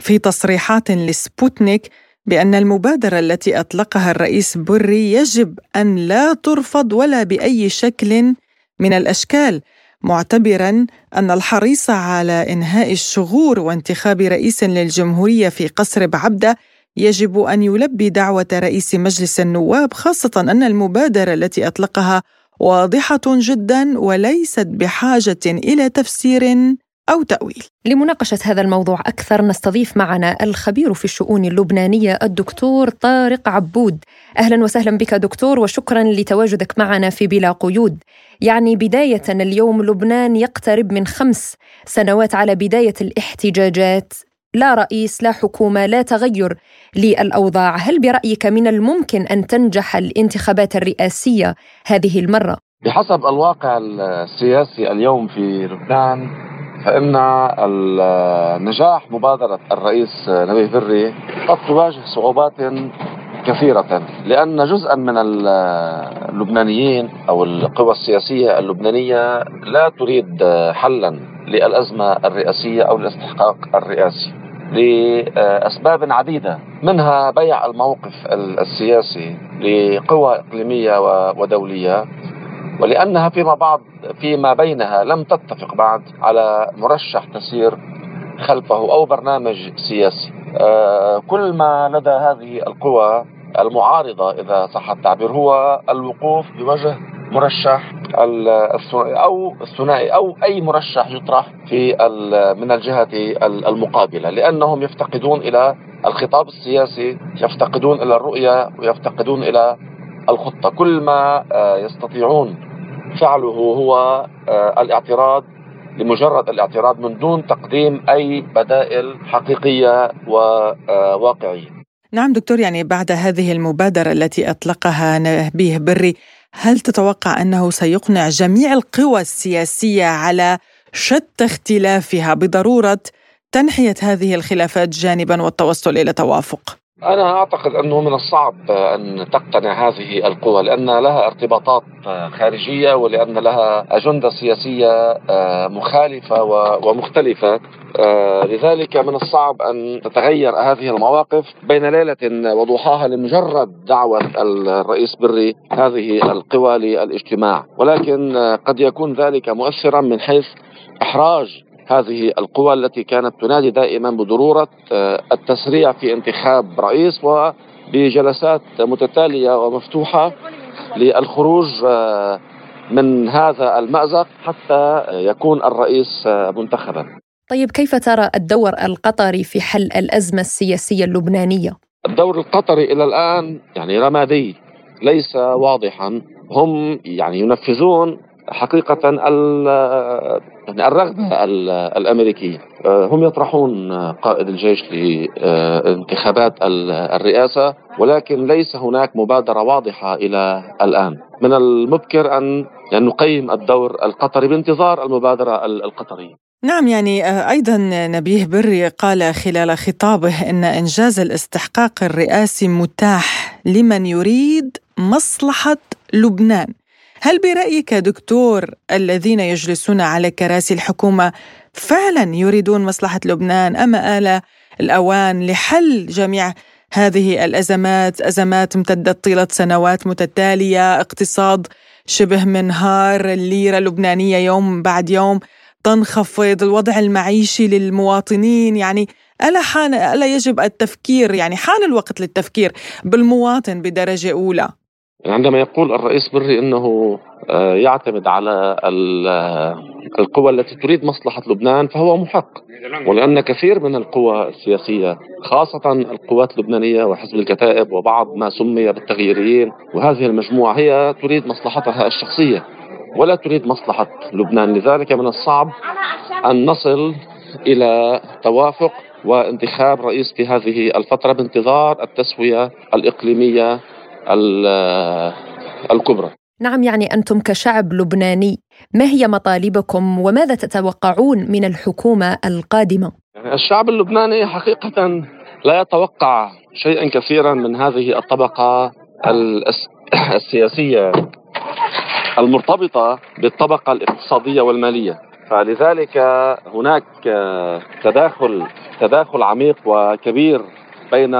في تصريحات لسبوتنيك بأن المبادرة التي أطلقها الرئيس بري يجب أن لا ترفض ولا بأي شكل من الأشكال معتبرا أن الحريص على إنهاء الشغور وانتخاب رئيس للجمهورية في قصر بعبدة يجب أن يلبي دعوة رئيس مجلس النواب خاصة أن المبادرة التي أطلقها واضحة جدا وليست بحاجة إلى تفسير أو تأويل. لمناقشة هذا الموضوع أكثر نستضيف معنا الخبير في الشؤون اللبنانية الدكتور طارق عبود. أهلا وسهلا بك دكتور وشكرا لتواجدك معنا في بلا قيود. يعني بداية اليوم لبنان يقترب من خمس سنوات على بداية الاحتجاجات. لا رئيس لا حكومة لا تغير للأوضاع. هل برأيك من الممكن أن تنجح الانتخابات الرئاسية هذه المرة؟ بحسب الواقع السياسي اليوم في لبنان فإن النجاح مبادرة الرئيس نبيه بري قد تواجه صعوبات كثيرة لأن جزءا من اللبنانيين أو القوى السياسية اللبنانية لا تريد حلا للأزمة الرئاسية أو الاستحقاق الرئاسي لأسباب عديدة منها بيع الموقف السياسي لقوى إقليمية ودولية. ولأنها فيما بعض فيما بينها لم تتفق بعد على مرشح تسير خلفه أو برنامج سياسي. آه، كل ما لدى هذه القوى المعارضة إذا صح التعبير هو الوقوف بوجه مرشح أو الثنائي أو أي مرشح يطرح في من الجهه المقابلة لأنهم يفتقدون إلى الخطاب السياسي يفتقدون إلى الرؤية ويفتقدون إلى الخطة. كل ما آه، يستطيعون فعله هو آه، الاعتراض لمجرد الاعتراض من دون تقديم أي بدائل حقيقية وواقعيه. نعم دكتور يعني بعد هذه المبادرة التي أطلقها نبيه بري هل تتوقع أنه سيقنع جميع القوى السياسية على شتى اختلافها بضرورة تنحية هذه الخلافات جانبا والتوصل إلى توافق؟ أنا أعتقد أنه من الصعب أن تقتنع هذه القوى لأن لها ارتباطات خارجية ولأن لها أجندة سياسية آه، مخالفة ومختلفة. آه، لذلك من الصعب أن تتغير هذه المواقف بين ليلة وضحاها لمجرد دعوة الرئيس بري هذه القوى للاجتماع. ولكن آه، قد يكون ذلك مؤثرا من حيث إحراج هذه القوى التي كانت تنادي دائما بضرورة آه، التسريع في انتخاب رئيس وبجلسات متتالية ومفتوحة للخروج آه، من هذا المأزق حتى يكون الرئيس آه، منتخبا. طيب كيف ترى الدور القطري في حل الأزمة السياسية اللبنانية؟ الدور القطري إلى الآن يعني رمادي ليس واضحا هم يعني ينفذون حقيقة يعني الرغبة الأمريكية. آه، هم يطرحون قائد الجيش لانتخابات الرئاسة ولكن ليس هناك مبادرة واضحة إلى الآن. من المبكر أن يعني نقيم الدور القطري بانتظار المبادرة القطرية. نعم يعني آه، أيضا نبيه بري قال خلال خطابه إن إنجاز الاستحقاق الرئاسي متاح لمن يريد مصلحة لبنان. هل برأيك دكتور الذين يجلسون على كراسي الحكومة فعلا يريدون مصلحة لبنان أم آل الأوان لحل جميع هذه الأزمات أزمات امتدت طيلة سنوات متتالية اقتصاد شبه منهار الليرة اللبنانية يوم بعد يوم تنخفض الوضع المعيشي للمواطنين يعني ألا حان ألا يجب التفكير يعني حان الوقت للتفكير بالمواطن بدرجة أولى؟ عندما يقول الرئيس بري إنه آه، يعتمد على آه، القوى التي تريد مصلحة لبنان فهو محق. ولأن كثير من القوى السياسية خاصة القوات اللبنانية وحزب الكتائب وبعض ما سمي بالتغييريين وهذه المجموعة هي تريد مصلحتها الشخصية ولا تريد مصلحة لبنان. لذلك من الصعب أن نصل إلى توافق وانتخاب رئيس في هذه الفترة بانتظار التسوية الإقليمية الكبرى نعم يعني أنتم كشعب لبناني ما هي مطالبكم وماذا تتوقعون من الحكومة القادمة؟ يعني الشعب اللبناني حقيقة لا يتوقع شيئا كثيرا من هذه الطبقة السياسية المرتبطة بالطبقة الاقتصادية والمالية فلذلك هناك تداخل تداخل عميق وكبير بين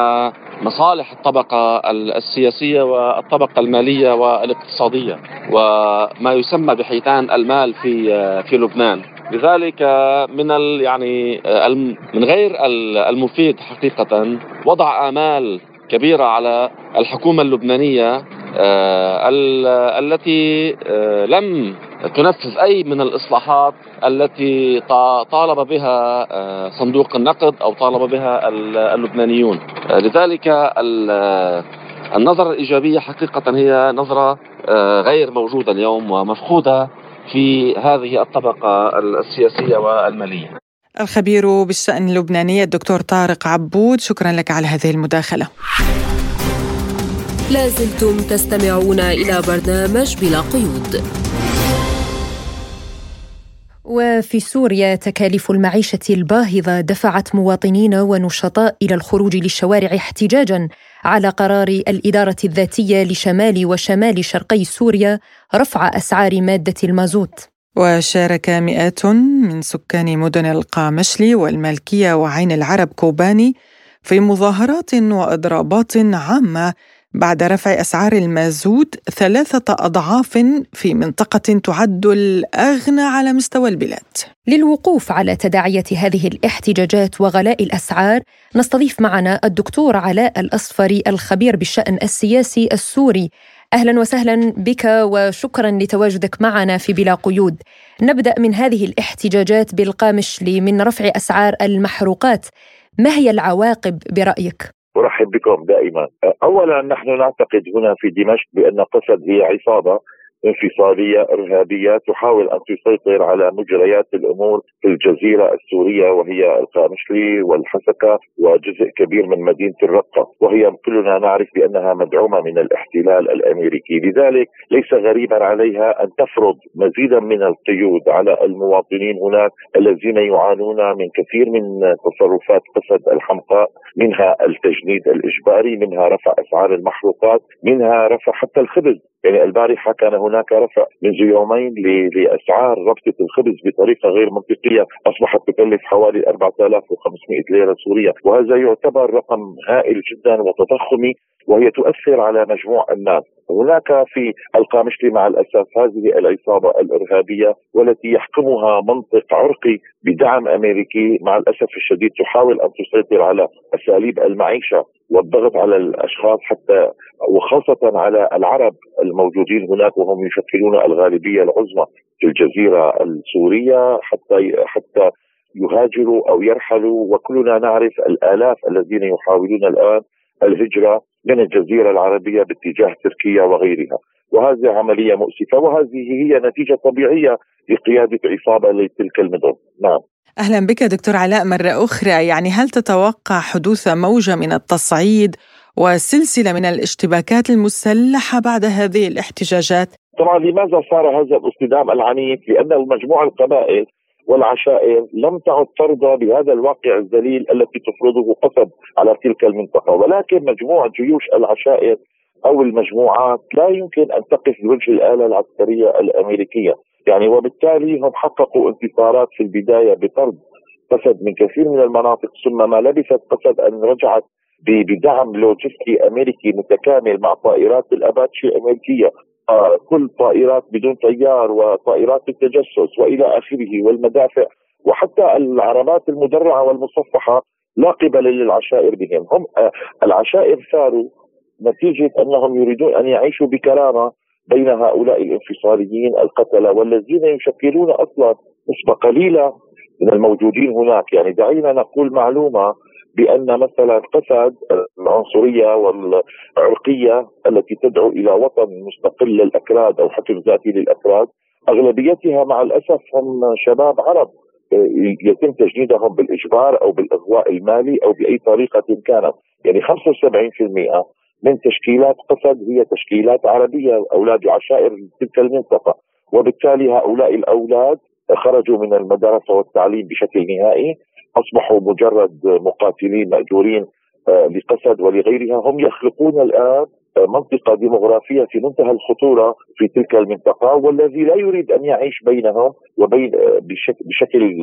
مصالح الطبقة السياسية والطبقة المالية والاقتصادية وما يسمى بحيتان المال في في لبنان. لذلك من يعني من غير المفيد حقيقة وضع آمال كبيرة على الحكومة اللبنانية آه، التي آه، لم تنفذ أي من الإصلاحات التي طالب بها آه، صندوق النقد أو طالب بها اللبنانيون. لذلك النظرة الإيجابية حقيقة هي نظرة غير موجودة اليوم ومفقودة في هذه الطبقة السياسية والمالية. الخبير بالشأن اللبناني الدكتور طارق عبود شكرا لك على هذه المداخلة. لازلتم تستمعون إلى برنامج بلا قيود. وفي سوريا تكاليف المعيشة الباهظة دفعت مواطنين ونشطاء إلى الخروج للشوارع احتجاجا على قرار الإدارة الذاتية لشمال وشمال شرقي سوريا رفع أسعار مادة المازوت. وشارك مئات من سكان مدن القامشلي والملكية وعين العرب كوباني في مظاهرات وإضرابات عامة بعد رفع أسعار المازوت ثلاثة أضعاف في منطقة تعد الأغنى على مستوى البلاد. للوقوف على تداعية هذه الاحتجاجات وغلاء الأسعار نستضيف معنا الدكتور علاء الأصفري الخبير بالشأن السياسي السوري. أهلا وسهلا بك وشكرا لتواجدك معنا في بلا قيود. نبدأ من هذه الاحتجاجات بالقامشلي من رفع أسعار المحروقات. ما هي العواقب برأيك؟ أرحب بكم دائما. اولا نحن نعتقد هنا في دمشق بأن قسد هي عصابة. انفصالية إرهابية تحاول أن تسيطر على مجريات الأمور في الجزيرة السورية وهي القامشلي والحسكة وجزء كبير من مدينة الرقة. وهي كلنا نعرف بأنها مدعومة من الاحتلال الأمريكي. لذلك ليس غريبا عليها أن تفرض مزيدا من القيود على المواطنين هناك الذين يعانون من كثير من تصرفات قسد الحمقاء منها التجنيد الإجباري منها رفع أسعار المحروقات منها رفع حتى الخبز. يعني البارحة كان هناك رفع منذ يومين لأسعار ربطة الخبز بطريقة غير منطقية أصبحت تكلف حوالي 4500 ليرة سورية وهذا يعتبر رقم هائل جدا وتضخمي وهي تؤثر على مجموع الناس. هناك في القامشلي مع الاسف هذه العصابة الإرهابية والتي يحكمها منطق عرقي بدعم أمريكي. مع الأسف الشديد تحاول أن تسيطر على أساليب المعيشة والضغط على الأشخاص حتى وخاصة على العرب الموجودين هناك وهم يشكلون الغالبية العظمى في الجزيرة السورية حتى حتى يهاجروا أو يرحلوا. وكلنا نعرف الآلاف الذين يحاولون الآن الهجرة من الجزيرة العربية باتجاه تركيا وغيرها. وهذه عملية مؤسفة وهذه هي نتيجة طبيعية لقيادة عصابة لتلك المدن. نعم. أهلا بك دكتور علاء مرة أخرى يعني هل تتوقع حدوث موجة من التصعيد وسلسلة من الاشتباكات المسلحة بعد هذه الاحتجاجات؟ طبعا لماذا صار هذا الاصطدام العنيف؟ لأن مجموع القبائل والعشائر لم تعد ترضى بهذا الواقع الذليل التي تفرضه قصد على تلك المنطقة. ولكن مجموع جيوش العشائر أو المجموعات لا يمكن أن تقف بوجه الآلة العسكرية الأمريكية. يعني وبالتالي هم حققوا انتصارات في البداية بطرد قسد من كثير من المناطق ثم ما لبثت قسد أن رجعت بدعم لوجستي أمريكي متكامل مع طائرات الأباتشي الأمريكية. كل طائرات بدون طيار وطائرات التجسس وإلى آخره والمدافع وحتى العربات المدرعة والمصفحة لا قبل للعشائر بهم. هم آه، العشائر ثاروا نتيجة أنهم يريدون أن يعيشوا بكرامة بين هؤلاء الانفصاليين القتلة والذين يشكلون أصلا نسبة قليلة من الموجودين هناك. يعني دعينا نقول معلومة بأن مثلا قسد العنصرية والعرقية التي تدعو إلى وطن مستقل للأكراد أو حكم ذاتي للاكراد أغلبيتها مع الأسف هم شباب عرب يتم تجنيدهم بالإجبار أو بالإغواء المالي أو بأي طريقة كانت يعني 75% من تشكيلات قسد هي تشكيلات عربية أولاد عشائر تلك المنطقة. وبالتالي هؤلاء الأولاد خرجوا من المدرسة والتعليم بشكل نهائي. أصبحوا مجرد مقاتلين مأجورين آه، لقسد ولغيرها هم يخلقون الآن آه، منطقة ديمغرافية في منتهى الخطورة في تلك المنطقة والذي لا يريد أن يعيش بينهم وبين آه، بشكل, بشكل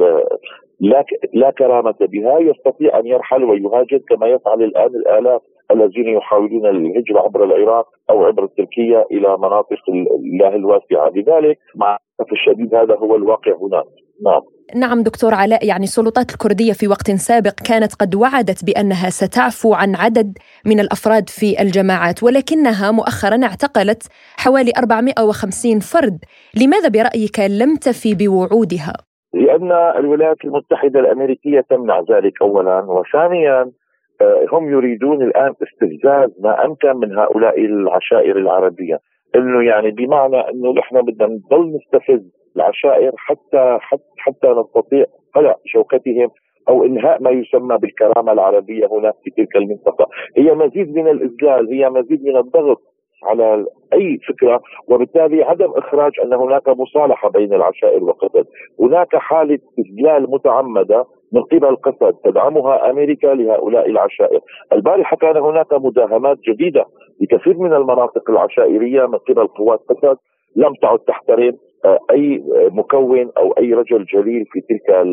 لا لا كرامة بها يستطيع أن يرحل ويهاجر كما يفعل الآن الآلاف الذين يحاولون الهجرة عبر العراق أو عبر تركيا إلى مناطق الله الواسعة. لذلك مع الشديد هذا هو الواقع هناك نعم. نعم دكتور علاء يعني السلطات الكردية في وقت سابق كانت قد وعدت بأنها ستعفو عن عدد من الأفراد في الجماعات ولكنها مؤخرا اعتقلت حوالي 450 فرد لماذا برأيك لم تفي بوعودها؟ لأن الولايات المتحدة الأمريكية تمنع ذلك أولا وثانيا آه، هم يريدون الآن استفزاز ما أمكن من هؤلاء العشائر العربية إنه يعني بمعنى إنه نحن بدنا نضل نستفز العشائر حتى حتى, حتى نستطيع قلع شوكتهم أو إنهاء ما يسمى بالكرامة العربية هناك في تلك المنطقة، هي مزيد من الاذلال، هي مزيد من الضغط على أي فكرة وبالتالي عدم إخراج أن هناك مصالحة بين العشائر وقسد، هناك حالة اذلال متعمدة من قبل قسد تدعمها أمريكا لهؤلاء العشائر، البارحة كان هناك مداهمات جديدة لكثير من المناطق العشائريه من قبل قوات قسد لم تعد تحترم. أي مكون أو أي رجل جليل في تلك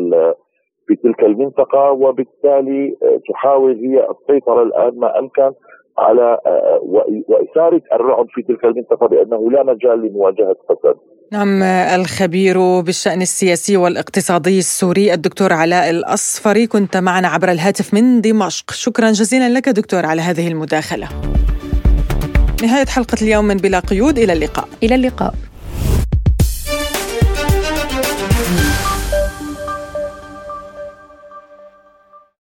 في تلك المنطقة وبالتالي تحاول هي السيطرة الآن ما أمكن على وإثارة الرعب في تلك المنطقة بأنه لا مجال لمواجهة قسد. نعم الخبير بالشأن السياسي والاقتصادي السوري الدكتور علاء الأصفري كنت معنا عبر الهاتف من دمشق، شكرا جزيلا لك دكتور على هذه المداخلة. نهاية حلقة اليوم من بلا قيود إلى اللقاء. إلى اللقاء.